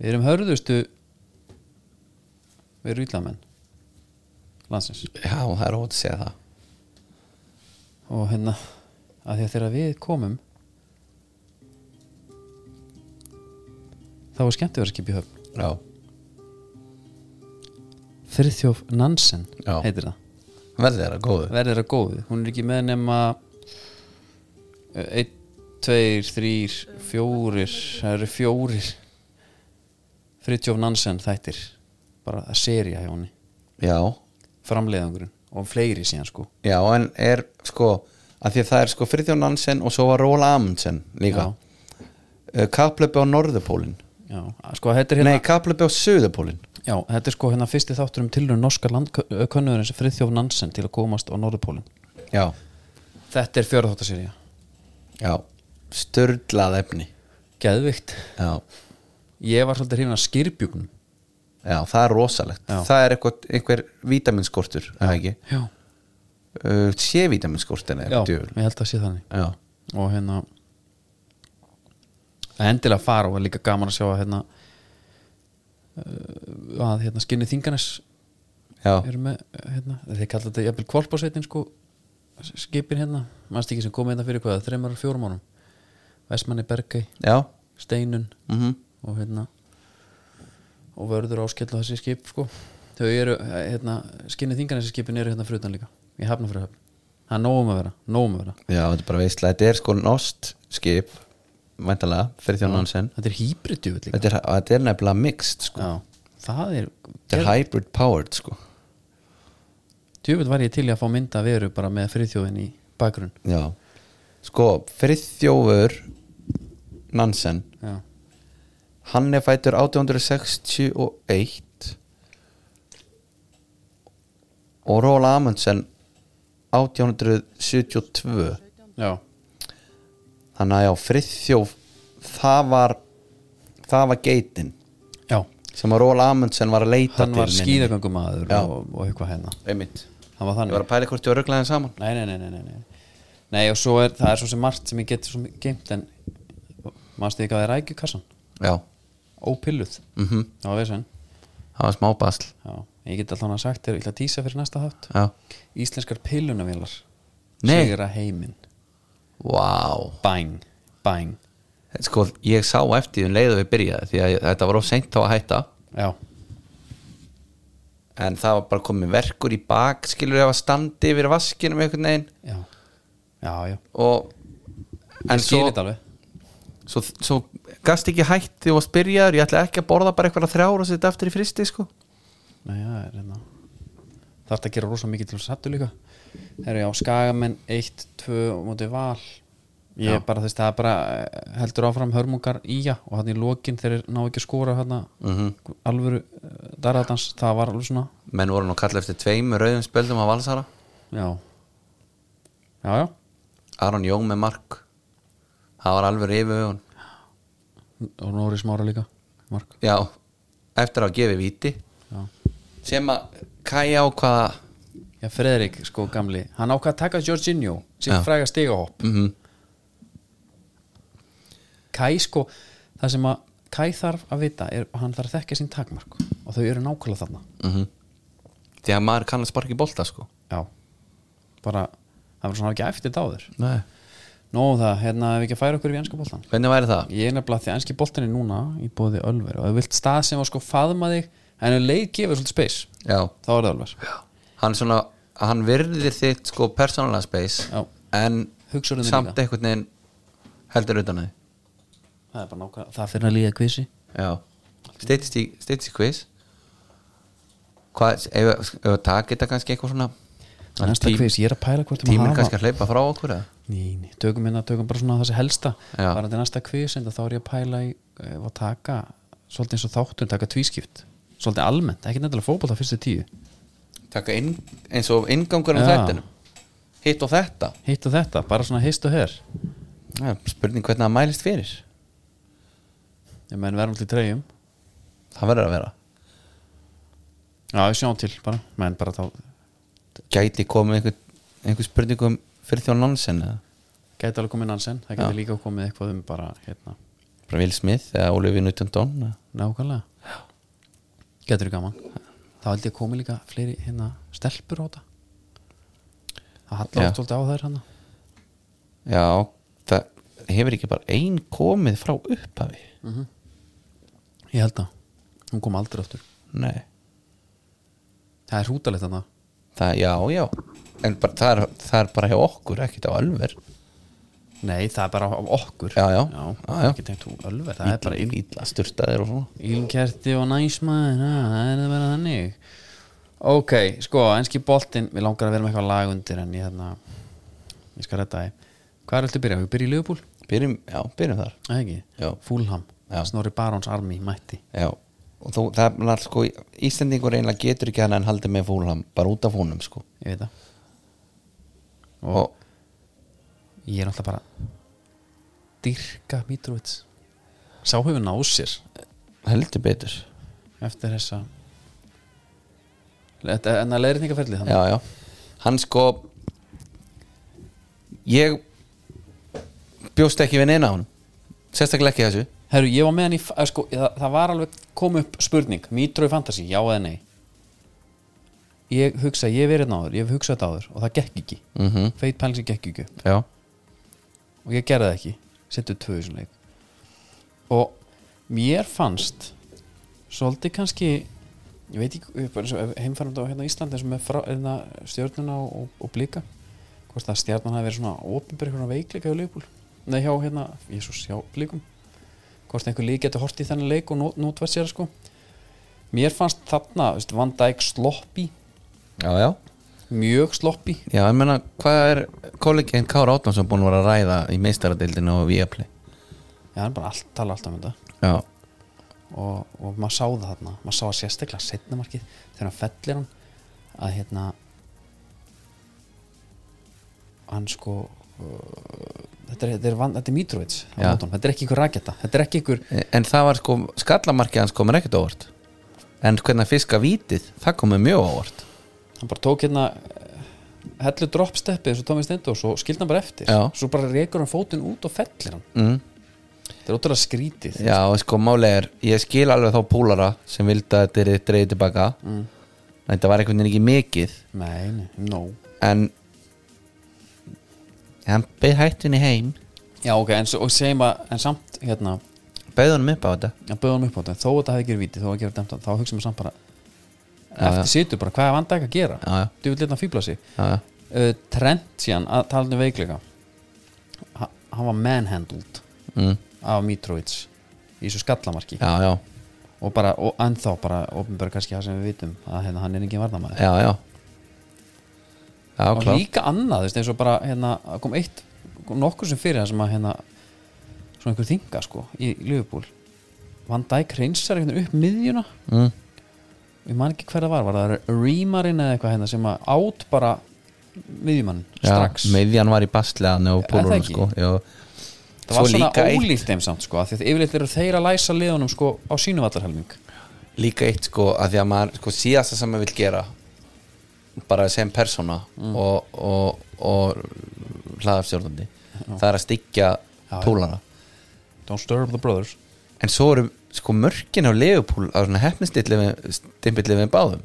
við erum hörðustu við erum íllamenn landsins. Já, það er ótt að segja það. Og hérna að því að þegar við komum þá er skemmtiverðskip í höfn. Já, Friðþjóf Nansen Já. heitir það. Verðið er að góðu. Verðir að góðu, hún er ekki með nema 1, 2, 3 fjórir það eru fjórir Friðþjóf Nansen þættir. Bara að serja hjá henni. Já, framleiðangurinn. Og fleiri síðan sko. Já, en er sko að því að það er sko Friðjón Nansen og svo var Róla Amundsen líka. Uh, Kaplöpi á Norðupólin já, sko er hérna Nei, Kaplöpi á Suðupólin Já, þetta er sko hérna fyrsti þáttur um tilraun norska landkönnuðurins Friðþjóf Nansen til að komast á Norðupólinn Já, Þetta er fjóra þáttaserja já, störlað efni. Geðvikt. Já, Ég var svolítið hrifin að skirbjúknum já, það er rosalegt. Já. Það er eitthvað, einhver vitaminskortur, er það ekki? Já, uh, C-vitaminskortin er já djöful ég held að sé þannig. Já, Og hérna Endilega fara og er líka gaman að sjá að hérna uh, að hérna skinni þinganes já, eru með hérna, þeir kalla þetta jafnvel kvolpásveitin sko skipin hérna, mannst ekki sem komið hérna fyrir hvað þreymar og fjórum ánum Vestmanni Bergei, já. Steinun mm og hérna og vörður áskell á þessi skip sko. Þau eru, hérna, skinni þingan þessi skipin eru hérna frutan líka, ég hafna fyrir höfn það er nógum að vera, nógum að vera. Já, þetta er bara veistlega, þetta er sko nost skip væntalega, Friðjón Nansen þetta er hýbridjúvill líka. Þetta er, þetta er nefnilega mixed sko. það er þetta er hybrid powered sko. djúvill var ég til að fá mynda að veru bara með friðþjóðin í bakgrunn. Já, sko Friðþjófur Nansen já, hann er fætur 1861 og Róla Amundsen 1872 já, þannig að já, Friðþjóf það var það var geitin já. sem að Róla Amundsen var að leita hann var til skíðagöngumæður Já. og, og eitthvað hérna. Einmitt. Hann var ég þannig var að pæla hvort ég var rugglaðin saman. Nei, nei, nei, nei, nei, nei. nei og svo er það er svo sem margt sem ég get svo geimt en mannstu ekki að það er rækjukassan? Já, ópilluð. Mhm. Það var vesen. Það var smá basl. Já, ég get alltaf hann að sagt þér, ég ætla að tísa fyrir næsta já, íslenskar pillunavélar Nei. sigra heiminn wow bang, bang sko, ég sá eftir um leiðu við byrjaði því að þetta var of seint á að hætta. Já, en það var bara komið verkur í bak skilur ég að standi yfir vaskinum einhvern veginn. Já, já, já. Og en svo, svo, svo gast ekki hætt því að varst byrjaður, ég ætla ekki að borða bara eitthvað þrjára og setja aftur í fristi sko. Nei, já, er hérna þarf að gera rosa mikið til að sattu líka? Herru, já, skagamenn 1, 2 og móti val. Ég Já. bara þess það er bara eh, heldur áfram hörmungar íja og hann í lokin þeir ná ekki að skora hann Mhm. alvöru uh, darðardans, það var alveg svona. Menn voru nú kalla eftir tveimur rauðum spöldum af Valsara. Já. Já, já, Aron Jón með mark. Það var alveg hugun og Nóri Smára líka Mark, já, eftir að gefi víti. Já. Sem að Kaja á hvaða Já, Fredrik, sko, gamli Hann ákvað að taka Jorginho Já. fræga stigahopp mm Kai, sko, það sem að Kai þarf að vita er að hann þarf að þekka sín takmark Og þau eru nákvæmlega þarna -hmm. því að maður kann að sparka í bolta sko Já Bara, það var svona ekki eftir þetta áður Nei. Nó, það, hérna, við ekki að færa okkur í enska boltan hvernig væri það? Ég er nefnilega því að enski boltan er núna Í bóði Ölver Og þú vilt stað sem var sko faðma þig En ef leið gefur svolítið space já, Þá er það Ölver hann svona hann virðir þitt sko persónulega space Já. en Hugsar um þig samt líka. einhvern veginn heldur utan að Það er bara nákvæmlega Það fyrir að líða kvissi. Steytist í, steytist í quiz. Hvað, ef ef við taka þetta kannski eitthvað svona? Næsta tím- kviss, ég er að pæla hvort að tíminn hafa- kannski að hleypa frá okkur eða? Ný, ný, tökum hérna, tökum bara svona þessi helsta. Já. var þetta næsta kvis en þá er ég að pæla í ef að taka, svolítið eins og þáttur taka tvískipt, svolítið almennt ekki nefnilega fótbolta fyrstu tíu. Taka inn, eins og inngangur um Já. þættinu hitt og þetta. Hitt og þetta, bara svona hist og her. Ja, spurning hvernig það mælist fyrir. Ég menn verðum til treyjum. Það verður að vera. Já, ég sjáum til bara, menn bara þá gæti komið einhver, einhver spurningum fyrir þjón Nansen eða? gæti alveg komið Nansen það gæti líka komið eitthvað um bara hérna, bara Will Smith eða Olivia Newton-Don nákvæmlega getur gaman? Þá held ég að komi líka fleiri hérna stelpur á þetta. Það hallar oft svolítið á þær hann já, það hefur ekki bara ein komið frá upphafi? Ég held að hún kom aldrei aftur. Nei, það er hrútalegt þarna. Það, já, já. En bara, það, er, það er bara hjá okkur ekkert á alver nei það er bara á okkur Já, já. já, Já, já. ekki tengt hún ölver það er bara illa, illa styrtaðir og svona ílkerti og næsmaður það er bara þannig ok, sko, enski boltinn við langar að vera með eitthvað lag undir en ég hérna ég skal redda þið hvað er alltaf byrja? Við byrja í Liverpool, byrjum, já, byrjum þar eða ekki? Já. Fulham, Já. Snorri Barons Army mætti já, og þú, það er alltaf sko Íslendingur einlega getur ekki hann en haldið með fúlham bara út af húnum sko ég veit það og, ég er alltaf bara dyrka Mitrovic sá hefur náð sér. Heldur betur. Eftir þessa Þetta- en leiðir nýga þannig. Já, já, hann sko ég bjóst ekki við neina á hann sérstaklega ekki þessu. Herru, ég var með hann í eh, sko, það, það var alveg kom upp spurning, Mitro í Fantasy, já eða nei? Ég hugsa, ég verið náður ég hef hugsað þetta áður og það gekk ekki. Mm feit pæling sem gekk ekki upp. Já, og ég gerði það ekki, settu tvö í þessum leik. Og mér fannst svolítið kannski ég veit ekki, og heimfærandi á hérna Íslandi og með frá, hérna, stjörnuna og, og, og blika hvort að stjarnan hafi verið svona opinber svona veikleika hjá leikbúl nei hjá hérna, jésús, hjá blikum. Hvort einhver lík getur hort í þennan leik og nót, nótvært sér sko. Mér fannst þarna, veist, Van Dijk sloppi já, já mjög sloppi já, ég meina, hvað er kollegin Kára Átnánsson búin að ræða í meistaradeildinu og Viaplay? Já, hann bara allt, tala alltaf um þetta. Já, og, og maður sá það þarna. Maður sá að sérstaklega setna markið þegar hann fellir hann að hérna hann sko uh, þetta er, er, þetta er Mitrovic þetta er ekki ykkur raketa. Er ykkur en það var sko skallamarkið hans komur ekkert óvart. En hvernig fiska vítið það komur mjög óvart hann bara tók hérna eh, hellu dropsteppið eins og Tómi Steindós og skildi hann bara eftir. Já. svo bara rekur hann fótinn út og fellir hann. Mm. þetta er ótrúlega skrítið. Já, sko máli er, ég skil alveg þá púlara sem vildi að þetta er dreigð tilbaka. Mm. þetta var einhvern veginn ekki mikið. Nei, nei, no. En hann beð hættunni heim. Já ok, en, svo- og segjum að en samt hérna beð honum upp á þetta. Að bauða hann upp á þetta. Þó að þetta hefði ekki verið víti, þó að gera dæmt þá hugsa maður samt bara eftir já. situr bara, hvað er vandæk að gera? Þú vil litna fíbla sig já, já. uh, Trent síðan, að tala um veikleika. Ha, hann var manhandled Mm. af Mitrovic í þessu skallamarki. Já, já, og bara, og ennþá bara ofnbæra kannski það sem við vitum að hérna, hann er engin varnamæður já, og klart líka annað, eins og bara hérna, kom eitt, kom nokkur sem fyrir það sem að hérna, svona einhver þinga sko, í Liverpool. Van Dijk reynsar einhvern upp miðjuna. Mm. Ég man ekki hver það var, var það Rímarinn eða eitthvað hérna sem átt bara miðjumann strax? meðjan var í bastlegaðan og það pólunum sko það var Svo svona eitt- ólíkt þeim samt sko, því að yfirleitt eru þeir að læsa liðunum sko á sínu vallarhelming. Líka eitt sko að því að maður sko síðasta sem maður vil gera bara sem persóna Mm. og, og, og hlaðafstjórnandi það er að styggja Já, púlara Don't stir up the brothers. En svo eru sko mörkin á Leopold á svona hefnistilli við báðum.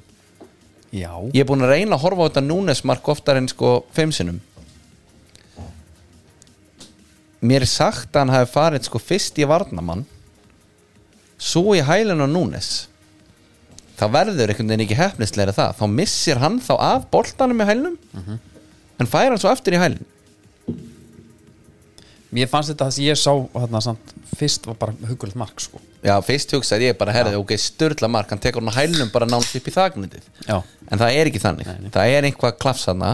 Já, ég er búin að reyna að horfa á þetta Núnes mark oftar en sko fimm sinnum. Mér er sagt að hann hafi farið sko fyrst í varnamann svo í hælun á Núnes. Það verður einhvern veginn ekki hefnisleira það. Þá missir hann þá af boltanum í hælunum en fær hann svo aftur í hælun mér fannst þetta að ég sá þarna samt fyrst var bara hugulegt mark sko. Já fyrst hugsaði ég bara herði ok störla mark hann tekur hann á hælunum bara nátt upp í þagnitið já, en það er ekki þannig. Nei, nei. það er einhvað klafsana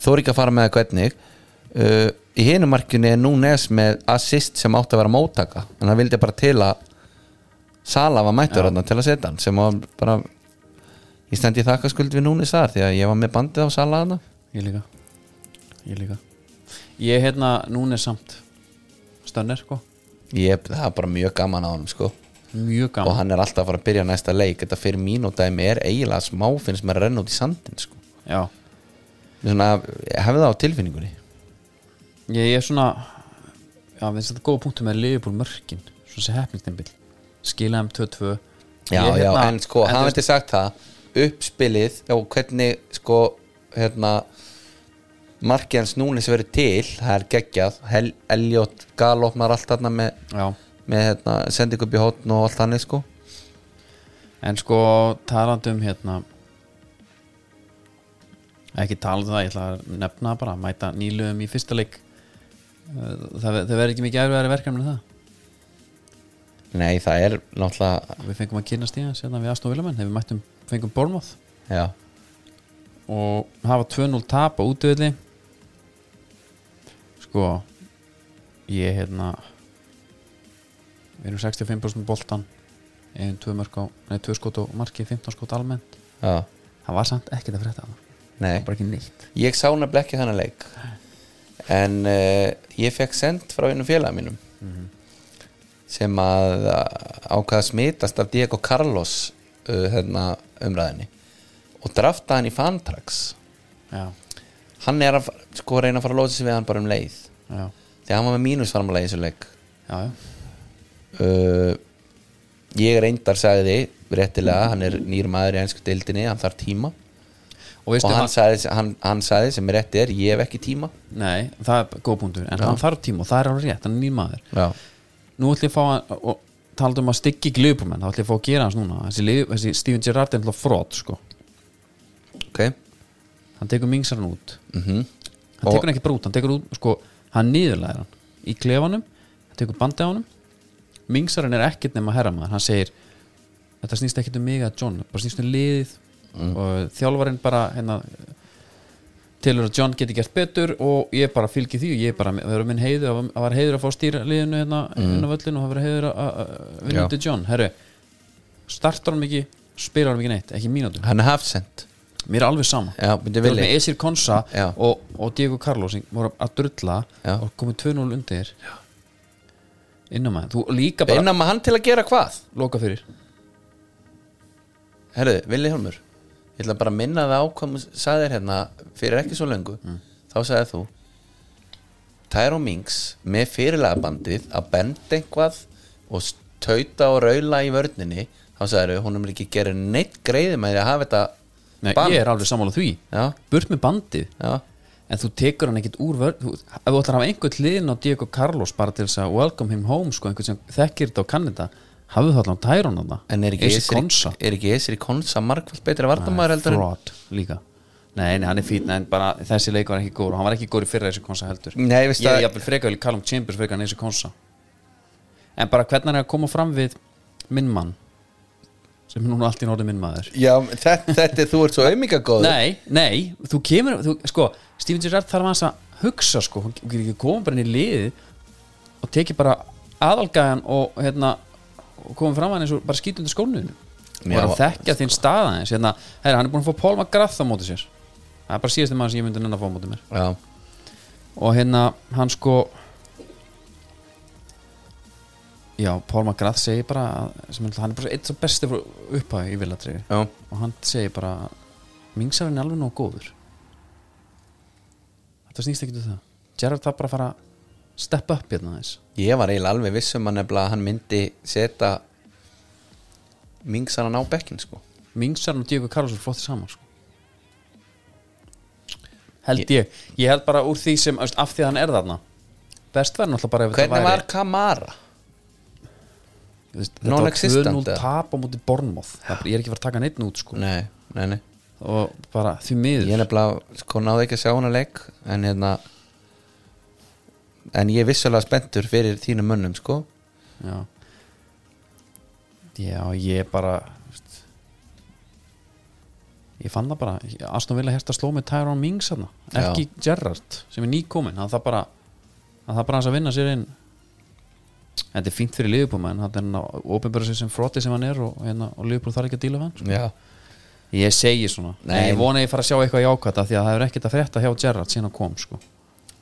þó er ekki að fara með það hvernig. Uh, í hinu markjunni er Núnes með assist sem átti að vera móttaka. En það vildi bara til að Sala var mættur þarna til að setja hann sem var bara ég stendi þakka skuld við Núnes þar því að ég var með bandið á Sala þarna. Ég líka. Ég líka ég hérna, núna er samt stönner sko, ég, það er bara mjög gaman á hann sko. Mjög og gaman hann er alltaf að fara að byrja næsta leik. Þetta fyrir mín og dæmi er eiginlega smá finnst mér að renna út í sandin sko. Já, svona, hefði það á tilfinningunni? Ég, ég er svona já, við þetta góða punktum með Liverpool mörkin. Svona sé hefningstimbil skila um 2-2 Já, Ég, já, hérna, en sko, en hann veitir sagt það. Uppspilið og hvernig sko, hérna markið hans núnis verið til það er geggjað, Hel Elliot galopnar allt þarna með, með hérna, sending upp í hótn og allt þannig sko. En sko talandi um hérna ekki talandi um það, ég ætla að nefna bara mæta nýluðum í fyrsta leik. Uh, það, það verður ekki mikið erfiðari verkefni en það. Nei, það er náttúrulega við fengum að kynast í það sérna við Aston Villamenn þegar við mættum, fengum Já, og hafa 2-0 tap á útöðli sko ég hérna við erum 65% boltan einn 2 mörg á, nei 2 skot og markið 15 skot almennt. Já, það var samt ekkert að frétta það nei. Það var bara ekki neitt. Ég sá nefnilega ekki þennan leik. En uh, ég fekk send frá einu félag mínum. Sem að ákvaða að smitast af Diego Carlos uh, hérna, umræðinni og drafta hann í Fantrax. Já, hann er að sko reyna að fara að lóta sig við hann bara um leið. Já, því hann var með mínusfarmalega í þessu leik. Já, já. uh, ég reyndar sagði réttilega, hann er nýr maður í einsku deildinni, hann þarf tíma. Og og hann hann, sagði, hann, hann sagði sem er rétti er, ég hef ekki tíma. Nei, það er góð punktur en Já. hann þarf tíma og það er alveg rétt, hann er nýr maður. Já, nú ætlum ég að fá að og talað um að styggi glöpumenn, þá ætlum ég að fá að gera hans núna. Þessi, þessi Steven Gerrard er alltaf frót sko. ok hann tekur mingsarinn út. Mm hann Og- tekur hann ekki bara út, hann tekur út sko, hann niðurlæðir hann í klefanum hann tekur bandi á honum. Mingsarinn er ekkert nema herramaður. Hann segir, þetta snýst ekkert um mig að John, bara snýst um liðið. Og þjálfarinn bara hérna, tilur að John geti gert betur og ég bara fylgi því og ég bara, það verður minn heiður að það var heiður að fá stýra liðinu hérna inn á völlinu og það verður heiður að- vinna Já. undir John. Herru, startar hann ekki spilar hann ekki neitt, ekki mínútu. Hann er hafsend mér er alveg sama. Já, ert vilja. með Esir Konsa og, og Diego Carlos voru að drulla Já. og komið 2-0 undir. Inn á maður, innan maður hann til að gera hvað? Loka fyrir. Herru, Vili Hjálmur ég ætla bara að minna það á hvað þú sagðir hérna fyrir ekki svo löngu. Þá sagðið þú Tyrone Minks með fyrirlagabandið að benda einhvað og tauta og raula í vörninni. Þá sagðið hún er ekki gera neitt greiði með því að hafa þetta Nei, band. ég er alveg sammála því. Já, burt með bandið. Já, en þú tekur hann ekkit úr vörð þú, ef þú ætlar að hafa einhvern hliðin á Diego Carlos bara til þess að welcome him home sko, einhvern sem þekkir þetta og kann þetta hafðu það allan Tyrone þarna. En er ekki Esir Esri Konsa er ekki Esri Konsa margfald betri vardamaður heldur en fraud líka. Nei, nei, hann er fín, en bara þessi leik var ekki góður. Og hann var ekki góður í fyrra þessi konsa heldur. Nei, veist Ég er það- jafnvel frekar vilja Callum Chambers frekar en þessi konsa En bara hvernig hann er að koma fram við minn mann sem er núna allt í norðu minn maður. Já, þetta, þetta er þú ert svo auðmika góð Nei, nei, þú kemur þú, sko, Steven Gerrard þarf að hugsa sko, hann getur ekki koma bara inn í liðið og tekið bara aðalgæðan og hérna og komið fram að hann eins og bara skýt undir skónuðinu og Já. bara að þekkja þinn stað aðeins. Hérna, herra, hann er búin að fá Paul McGrath á móti sér. Það er bara síðasti maður sem ég myndi nennan að fá á móti mér. Já, og hérna, hann sko já, Paul McGrath segir bara sem, hann er bara eitt svo besti frá upphæði í já, og hann segir bara mingsarinn er alveg nóg góður. Þetta snýst ekki um það. Gerard það bara að fara að steppa upp hérna þess ég var eiginlega alveg viss um að hann myndi setja mingsaran á bekkin sko. Mingsarinn og Diego Carlos er flott saman sko. held ég ég. Held bara úr því sem af því að hann er þarna. Best verður náttúrulega bara hvernig var Kamara? Veist, þetta var non-existent, 2-0 eða? tap á móti Bornmoth ég er ekki að fara að taka neitt út sko. nei, nei, nei. Og bara því miður. Ég nefnilega sko náði ekki að sjá hana leik en hérna en ég er vissulega spenntur fyrir þínum mönnum sko. Já. Já, ég bara veist, ég fann það bara Aston Villa hérst að sló með Tyrone Mings ekki Gerrard sem er nýkomin, hann það bara hann það bara hans að vinna sér inn þetta er fínt fyrir en hann er ópenbæra sér sem fróti sem hann er og, hérna, og liðbúl þarf ekki að díla hann sko. já, ég segi svona, Nei. ég vona að ég fara að sjá eitthvað jákvæmt af því að það er ekkert að frétta hjá Gerrard síðan hann kom sko.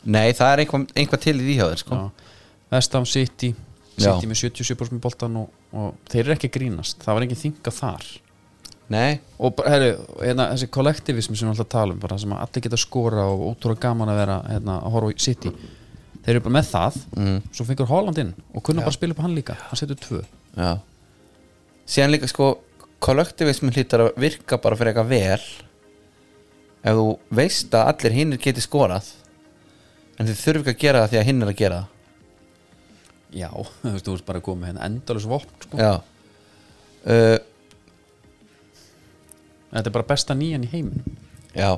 nei það er einhvað, einhvað til í því hjá þér sko Já. Vestam City Já. City með 77% með boltan og, og þeir eru ekki að grínast, það var engin þinga þar nei, og herru, hérna, þessi kollektivism sem við alltaf tala um bara sem að allir geta skora og ótrúlega gaman að vera hérna, að horfa í City þeir eru bara með það. Mm, svo fengur Holland inn og kunna bara spila upp hann líka. Hann setur tvö. Já. Síðan líka sko kollektivismin hlýtar að virka bara fyrir eitthvað vel. Ef þú veist að allir hinnir geti skorað en þið þurfi ekki að gera það því að hinn er að gera já, þú veist, þú veist bara að koma hérna endalus vopn sko. það já. Uh, þetta er bara besta nýjan í heiminum. Já.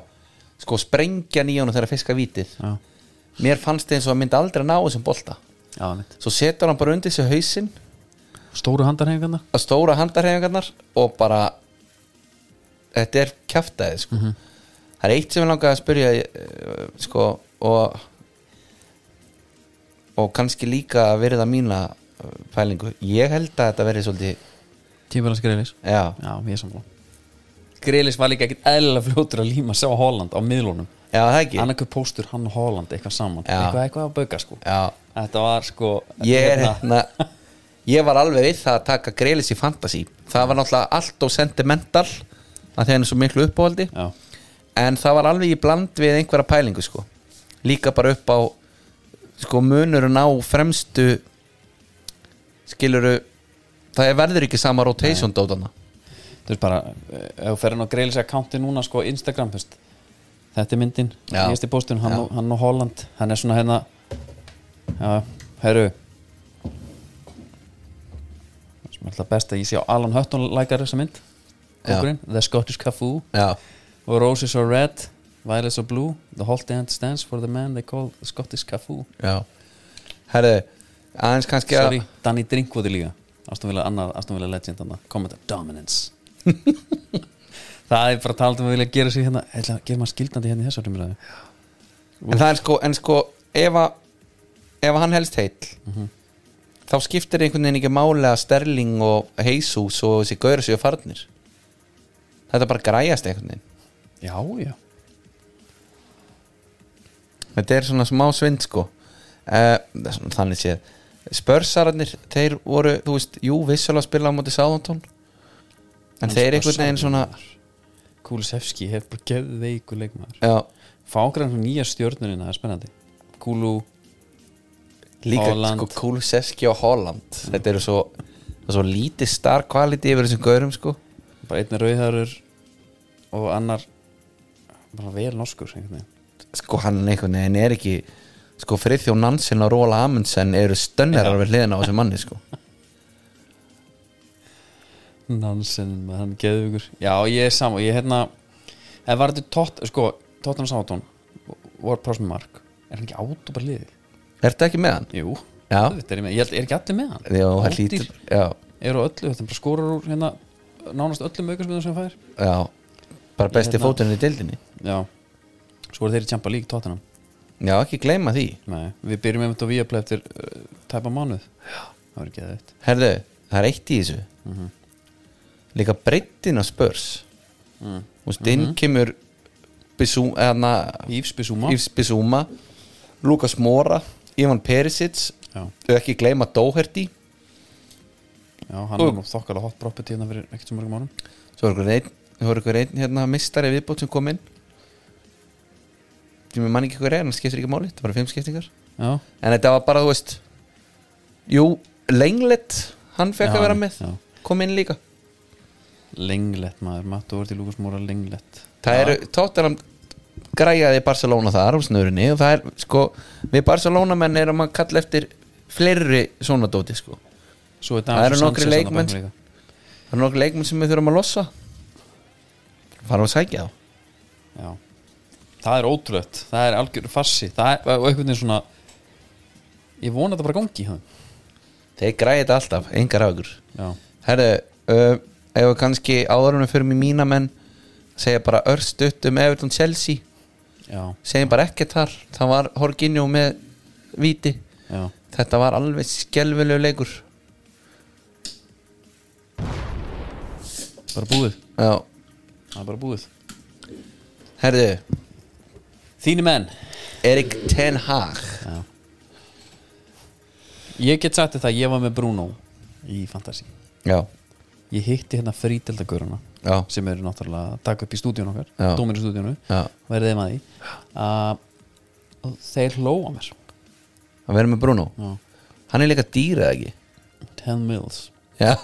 Sko sprengja nýjónu þegar að fiska vítið. Já, mér fannst þið eins og að myndi aldrei ná þessum bolta. Já, mitt svo setur hann bara undir sig hausinn. Stóru handarhengarna að stóra handarhefingarnar og bara þetta er kjaftaði sko. það er eitt sem ég langaði að spyrja eh, sko og og kannski líka að verða mína eh, pælingu, ég held að þetta verði svolítið, tímfélags greilis já, já, ég er samfélag greilis var líka ekkert eðlilega fljótur að líma sá Holland á miðlunum já það ekki. Annarkur póstur hann og Holland eitthvað saman. Já. eitthvað, eitthvað að bauka sko. Já, þetta var sko ég er hérna ég var alveg við það að taka greilis í fantasy. Það var náttúrulega allt og sentimental að það er svo miklu uppáhaldi. Já, en það var alveg í bland við einhverja pælingu sko. Líka bara upp á sko munurinn á fremstu skiluru það er verður ekki sama rotation dótana þú veist bara eh, ef þú fer hann á greilis accounti núna sko Instagram þú veist, þetta er myndin Já. nýjasti póstun, hann, hann og Holland. Hann er svona hérna já, herru. Sem alltaf best að ég sé á Alan Hutton lækar þessa mynd. Kókurinn, The Scottish Cafoo og Roses are red, violets are blue the whole stand stands for the man they call the Scottish Cafoo já. Herðu, aðeins kannski sorry, Danny Drinkwood er líka Villa legend annað. Commenter Dominance það er bara að tala um að vilja gera sig hérna. Eða gera maður skildandi hérna í þessu umræðu. En það er sko, en sko ef að ef að hann helst heill þá skiptir einhvern veginn ekki máli að Sterling og Jesus og þessi gaur séu farnir. Þetta bara græjast einhvern veginn. Já, já, þetta er svona smá svind sko. Uh, þannig séð. Spörsararnir, þeir voru þú veist, jú, vissulega spila á móti Sáðantón en þeir einhvern veginn svona Kulusevski hefur bara gefið veiku leikmaður. Já, fá okkur hann nýja stjórnurinn það er spennandi. Kulu, líka Holland. sko Kulusevski og Holland. Þetta eru svo, það er svo lítið star quality yfir þessum gaurum sko. Bara einn er rauðharur og annar bara vel norskur einhvern veginn. Sko hann einhvern veginn er ekki sko Friðjón Nansen og Róla Amundsen eru stönnerar við hliðina á þessum manni sko Nansen, hann geðugur já, ég er saman, ég er hérna eða var þetta tótt, sko Tóttan Sátón var próst með mark er hann ekki át og bara liðið? er þetta ekki með hann? Jú, Já. þetta er ég með, ég held, er ekki allir með hann Já, það Ódýr. lítur já, eru á öllu, þetta er bara skórar úr hérna nánast öllum aukasmiðum sem hann fær já, bara besti Hérna. fóturinn í dildinni já, svo eru þeir í Champa League Tottenham já, ekki gleyma því Nei, við byrjum einmitt á Viaplay eftir uh, tæpa mánuð já. það var ekki það herðu, það er eitt í þessu Mhm. Líka breyttin á spörs. Mm. og stinn kemur Bissú, eðna, Yves Bissouma Yves Bissúma Lukas Mora, Ivan Perisic. Þau ekki gleyma Doherty. Já, hann Og- var nú þokkalega hot property hérna fyrir ekkert svo mörgum árum. Svo er ykkur einn, er hérna, mistari viðbót sem kom inn. Sem ég man ekki hvað er, hann skiptir ekki máli þetta var fimm skiptingar. Já, en þetta var bara, þú veist jú, Lenglet hann fekk Já, að vera með já. kom inn líka lenglett maður, Matt over til Lukas Móra lenglett það eru, Tottenham græjaði Barcelona þar á snörinni og það er, sko, við Barcelona menn erum að kalla eftir fleiri svona dóti, sko. Svo er Það eru þarna leikmenn. það er nokkuð leikmenn sem við þurfum að lossa. Fara að sækja þá. Já, það er ótrúlegt. Það er algjör farsi. Það er, og veginn svona ég vona þetta bara gangi þeir græja þetta alltaf, engar já, herru, uh, ef við kannski áðurinn fyrir mig mína menn segja bara örstutt um Everton Chelsea. Já, segjum bara ekkert þar. Það var Horginjó með viti já. Þetta var alveg skelvilegu leikur. Bara búið, já, það er bara búið. Herðu. Þínu menn. Erik Ten Hag. Já. ég get sagt þetta, ég var með Bruno í Fantasí já, ég hitti hérna frídeldagöruna já, sem eru náttúrulega að taka upp í stúdíun okkar dómir í stúdíunu, já. verðið þeim að því. Uh, og þeir hlóa mér. Að vera með Bruno? Já. hann er líka dýrað ekki? 10 mils. Já.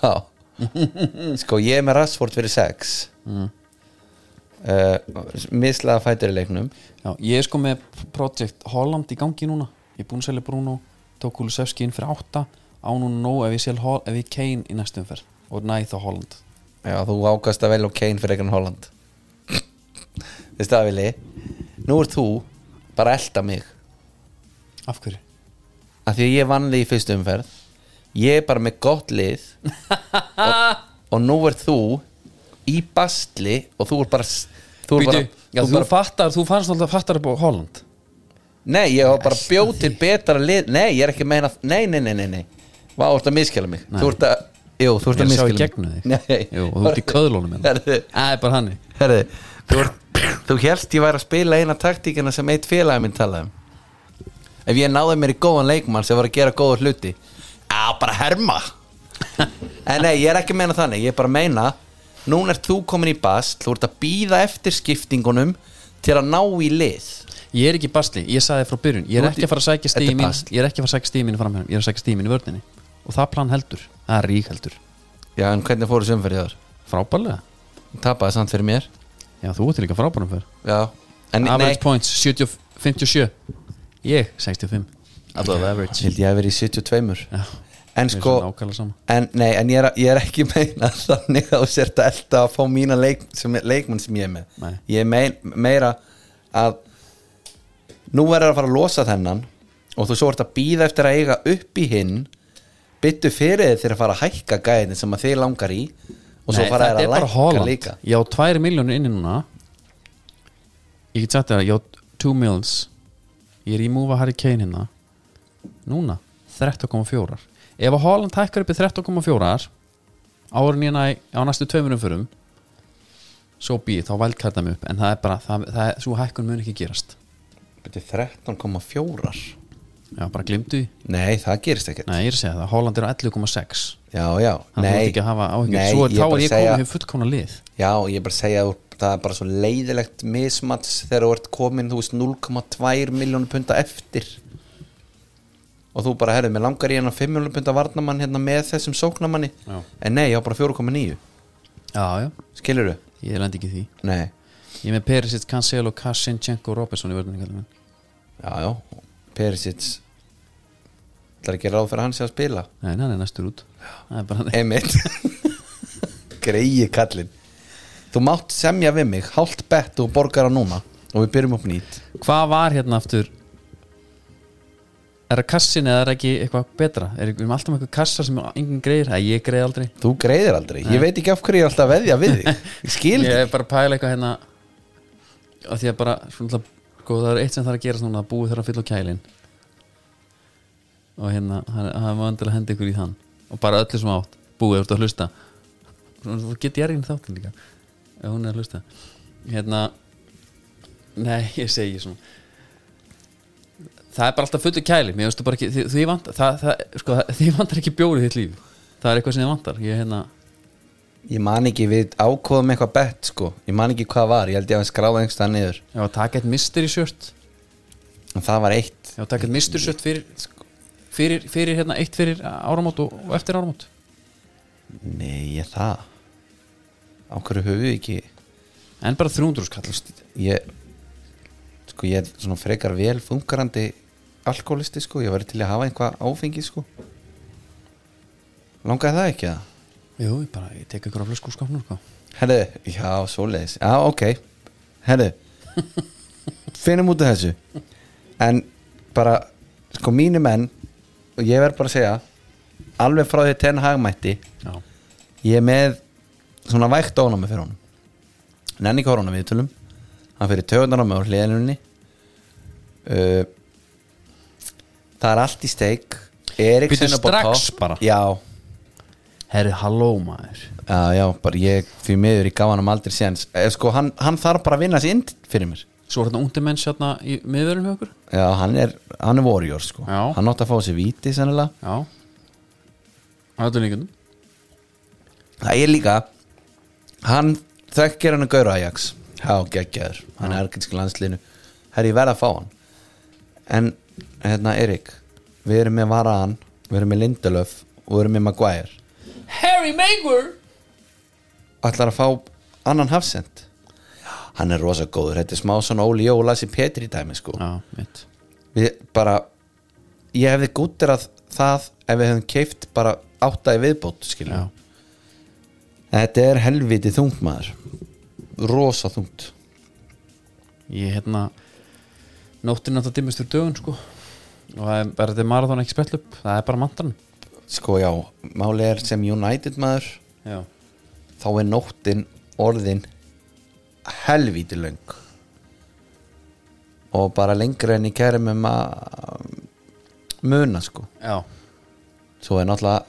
Sko ég er með Rashford fyrir 6 mm. uh, mislaða fætur í leiknum. Já, ég er sko með Project Holland í gangi núna. Ég er búin að selja Bruno Tók Kulusevski inn fyrir 8 Á núna nóg ef ég sel Hol- ef ég Kane í næstum fer Og næ þá Holland. Já þú ágast að velja og Kane fyrir einhvern Holland. Það Vili? Nú er þú bara að elda mig. Af hverju? af því að ég vann þig í fyrstu umferð. Ég er bara með gott lið. Og, og nú er þú í bastli og þú er bara þú Býtu, bara, já, þú þú, bara fattar, þú fannst alltaf fattar upp á Holland. Nei, ég var bara bjóð til betra lið. Nei, ég er ekki að meina nei, nei, nei, nei, nei. Vá, þú ert að miskjala mig. Þú ert að, jú, þú ert Ég að er að sjá í gegnum þig. Jú, þú ert í köðlónum hérna. Það er bara hann þú, þú helst ég væri að spila eina taktíkina sem eitt félagi minn talaði um. Ef ég náði mér í góðan leikmann sem var að gera góða hluti. Á, bara herma. En nei, ég er ekki að meina þannig. Ég er bara að meina, núna ert þú komin í bast þú ert að býða eftir skiptingunum til að ná í lið. Ég er ekki í basli, ég sagði frá byrjun. Ég er ekki að fara að sækja stímin. Ég er ekki að fara að sækja stímin framhjá. Ég er að sækja stímin í vörninni Og það plan heldur, það er rík heldur. Já, en hvernig fóru sömferðið þar? Frábærlega. Tapaði samt fyrir mér. Já, þú ert líka frábærum fyrr. Já, en Average nei, points 70, 57 Ég 65 Above average. Held ég að vera í 72 Já, en við erum sko, svo nákvæmlega sama. en, nei, en ég er, ég er ekki meina þannig að þú sért að elda að fá mína leik, sem, leikmann sem ég er með. Nei. ég er mein, meira að nú verður að fara að losa þennan og þú svo ert að býða eftir að eiga upp í hinn byttu fyrir þið þegar að fara að hækka gæðin sem að þið langar í og svo Nei, fara þetta þær er að bara Holland. líka. Ég á 2 miljónir inni núna. Ég get sagt þér að ég á 2 mils. Ég er í múfa Harry Kane hérna. Núna 13,4 Ef að Holland hækkar upp í 13,4 Árin ég næ á næstu tveimur umförum Svo býð þá vældkæta mig upp. En það er bara, það, það er, svo hækkun mun ekki gerast. Byttu 13,4 Já, bara glimtu Nei, það gerist ekkert. Nei, ég er að segja það, Holland er á 11,6 Já, já, Þannig að þú ert ekki að hafa áhyggjur. Nei, Svo er, ég þá er ég komið hér fullkomna lið. Já, ég er bara að segja að það er bara svo leiðilegt mismats þegar þú ert komin, þú veist 0,2 miljónu punta eftir. Og þú bara, herrið, mér langar í hennar 5 miljónu punta varnamann hérna með þessum sóknamanni Já. en nei, ég á bara 4,9 Já, já, skilur ég lendi ekki því. Nei, Ég með Perisic, Cancelo, Kassinchenko og Robertson í já. Perisic Það er ekki ráð fyrir hann sé að spila. Nei, hann er næstur út. Það er Einmitt. Greiði kallinn. Þú mátt semja við mig, hálft bett og borgar á núna og við byrjum upp nýtt. Hvað var hérna aftur? Er það kassin eða er það ekki eitthvað betra? Er við erum alltaf með eitthvað kassa sem enginn greiðir? Það ég greið aldrei. Þú greiðir aldrei, ég veit ekki af hverju ég er alltaf að veðja við þig. Ég skil Ég er bara að pæla eitthvað hérna að Því að bara svona, sko, Það er eitt sem þarf að gerast núna að búið þeirra að fylla á kælin Og hérna hann var endilega að henda ykkur í þann. Og bara öllu sem átt. Búið út að hlusta. Þú get ég er inn þáttin líka. Ef hún er að hlusta. Hérna Nei, ég segi svona. Það er bara alltaf fullu kæli. Mér veistu bara ekki Því, því, vant, það, það, sko, því vantar ekki bjórið þitt líf. Það er eitthvað sem þið vantar. Ég hérna Ég man ekki, við ákóðum eitthvað bett sko. Ég man ekki hvað var, ég held ég að skráða einhverstað niður. Já, að taka eitt mystery shirt. En það var eitt. Já, taka eitt mystery shirt fyrir fyrir, fyrir hérna, eitt fyrir áramót og, og eftir áramót? Nei, ég það. Á hverju höfu ekki? En bara 300 skall Ég Sko ég er svona frekar vel funkarandi Alkoholisti sko, ég var til að hafa einhvað áfengi sko. Langaði það ekki það? Jú, ég bara, ég tek ykkur á flösku úr skápnum sko. Herðu, já, svoleiðis. Já, ok. Herðu Finnum út af þessu. En bara, sko mínu menn Og ég verð bara að segja Alveg frá því ten hagmætti Já, Ég er með svona vægt ónámi fyrir honum. Nenni korona við tölum Hann fyrir töðunar á hliðinunni uh, Það er allt í steik. Eriksen Bíddu, upp á strax bara? Já, herri, halló maður. Já, já, bara ég fyrir miður í gaf hann aldrei séns. Eh, sko, hann, hann þarf bara að vinna sér inn fyrir mér Svo er hérna undir menn sérna í miðverðum hjá okkur Já, hann er, hann er warrior sko. Já. Hann átti að fá sér víti sennilega. Já. Það er líkundum Það er líka Hann þekkir hann að gaura Ajax. Já, geggjaður, hann er erkinsk landslinu Herri, ég verð að fá hann. En, hérna, Erik við erum með Varan við erum með Lindelöf og við erum með Maguire. Harry Maguire? Ætlar að fá annan hafsend hann er rosa góður, þetta er smá svona Óli Jó og Lassi Petri dæmi sko. Já, við bara ég hefði gúttir að það ef við hefðum keift bara átta í viðbót Já, skiljum þetta er helviti þungt maður. Rosa þungt. Ég hérna Nóttin að það dimmist fyrir dögun sko. Og það er bara þetta marathon ekki spell upp. Það er bara mantran sko já, máli er sem United maður Já, þá er nóttin orðin helvíti löng. Og bara lengra en í kærum um að muna sko. Já, svo er náttúrulega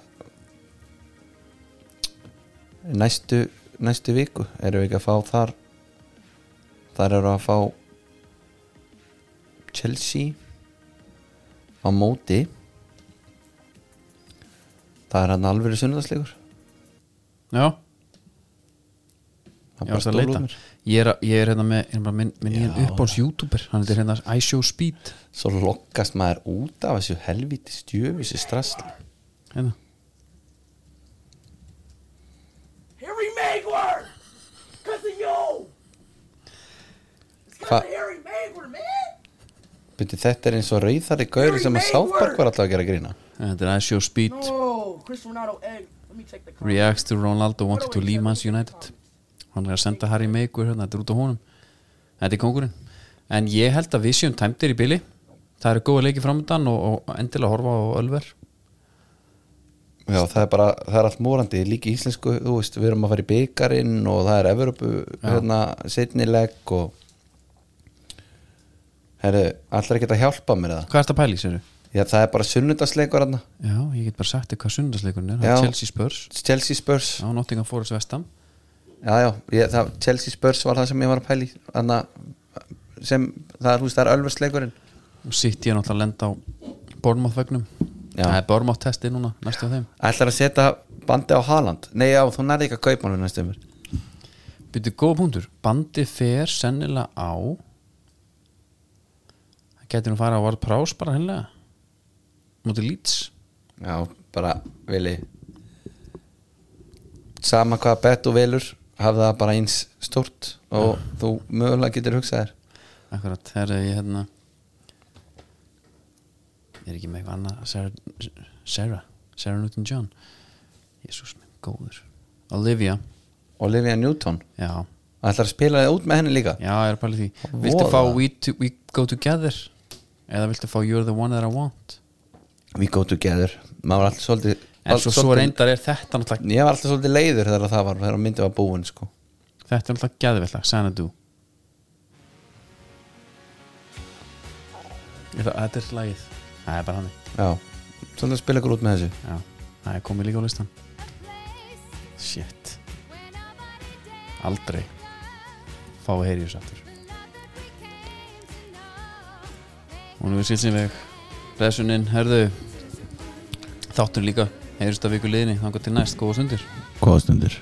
næstu næstu viku erum við ekki að fá þar þar eru að fá Chelsea á móti. Það er hann alveg sunnudagsleikur. Já. Ég varst að leita. Ég er, ég er hérna með, ég er bara minn, minn Já. nýjan uppáhalds youtuber Hann er hérna I Show Speed svo lokkast maður út af þessu helvíti stjöfisi strassli hérna. Harry Maguire! Because of you! It's of Harry Maguire, man! Byrju, þetta er eins og rauðari gauri sem að South Park var alltaf að gera grína Þetta er I Show Speed No, Cristiano Ronaldo egg. Let me check the comment. Reacts to Ronaldo wanted to leave Man's United Hann er að senda Harry Maguire hérna, Þetta er út á honum. Þetta er kongurinn En ég held að við séum tæmdir í bili. Það eru góða leiki framöndan og, og endilega horfa á Ölver. Já, það er bara, það er allt morandi. Líka íslensku, þú veist, við erum að fara í byggarinn og það er Evropu hérna, setnileg og herru, allir ekki að hjálpa mér það Hvað er þetta pæli, séru? Já, það er bara sunnudagsleikur hérna Já, ég get bara sagt þér hvað sundarsleikurinn er. Chelsea Spurs. Chelsea Spurs, Já, Nottingham Forest Vestam já, já, ég, það, Chelsea Spurs var það sem ég var að pæli þannig sem, það er, veist, það er ölversleikurinn og sitt ég náttúrulega að lenda á Já. Það er Bournemouth testi núna, næstu á þeim. Ætlar að setja bandi á Haaland? Nei, já, þú nærði ekki að kaupa hann við næstum mér Byrju góða punktur, bandi fer sennilega á Það getur nú fara á Ward Prowse bara hennilega Móti Leeds. Já, bara vili. Sama hvað bet og velur hafði það bara eins stort og þú mögulega getur hugsað þér. Akkurat, þegar ég hérna Ég er ekki með eitthvað annað. Sarah, Sarah, Sarah Newton John Jésús minn, góður. Olivia, Olivia Newton? Já. Ætlar að spila þið út með henni líka? Já, ég er bara því. Voða. Viltu fá we, to, we Go Together? Eða viltu fá You're the One That I Want? We go together. Maður var alltaf svolítið En svo, svo reyndar er þetta náttúrulega ég var alltaf svolítið leiður þegar það var þegar myndið var búin sko. Þetta er náttúrulega Er það- Þetta er lagið. Það er bara hann svolítið að spila ykkur út með þessu. Já, það er komið líka á listan Shit. Aldrei Fá að heyri þessu aftur. Hún hefur sílt sem veg Blessunin, herðu. Þáttur líka Heyrist að viku liðinni Þannig til næst, góða sundir góða stundir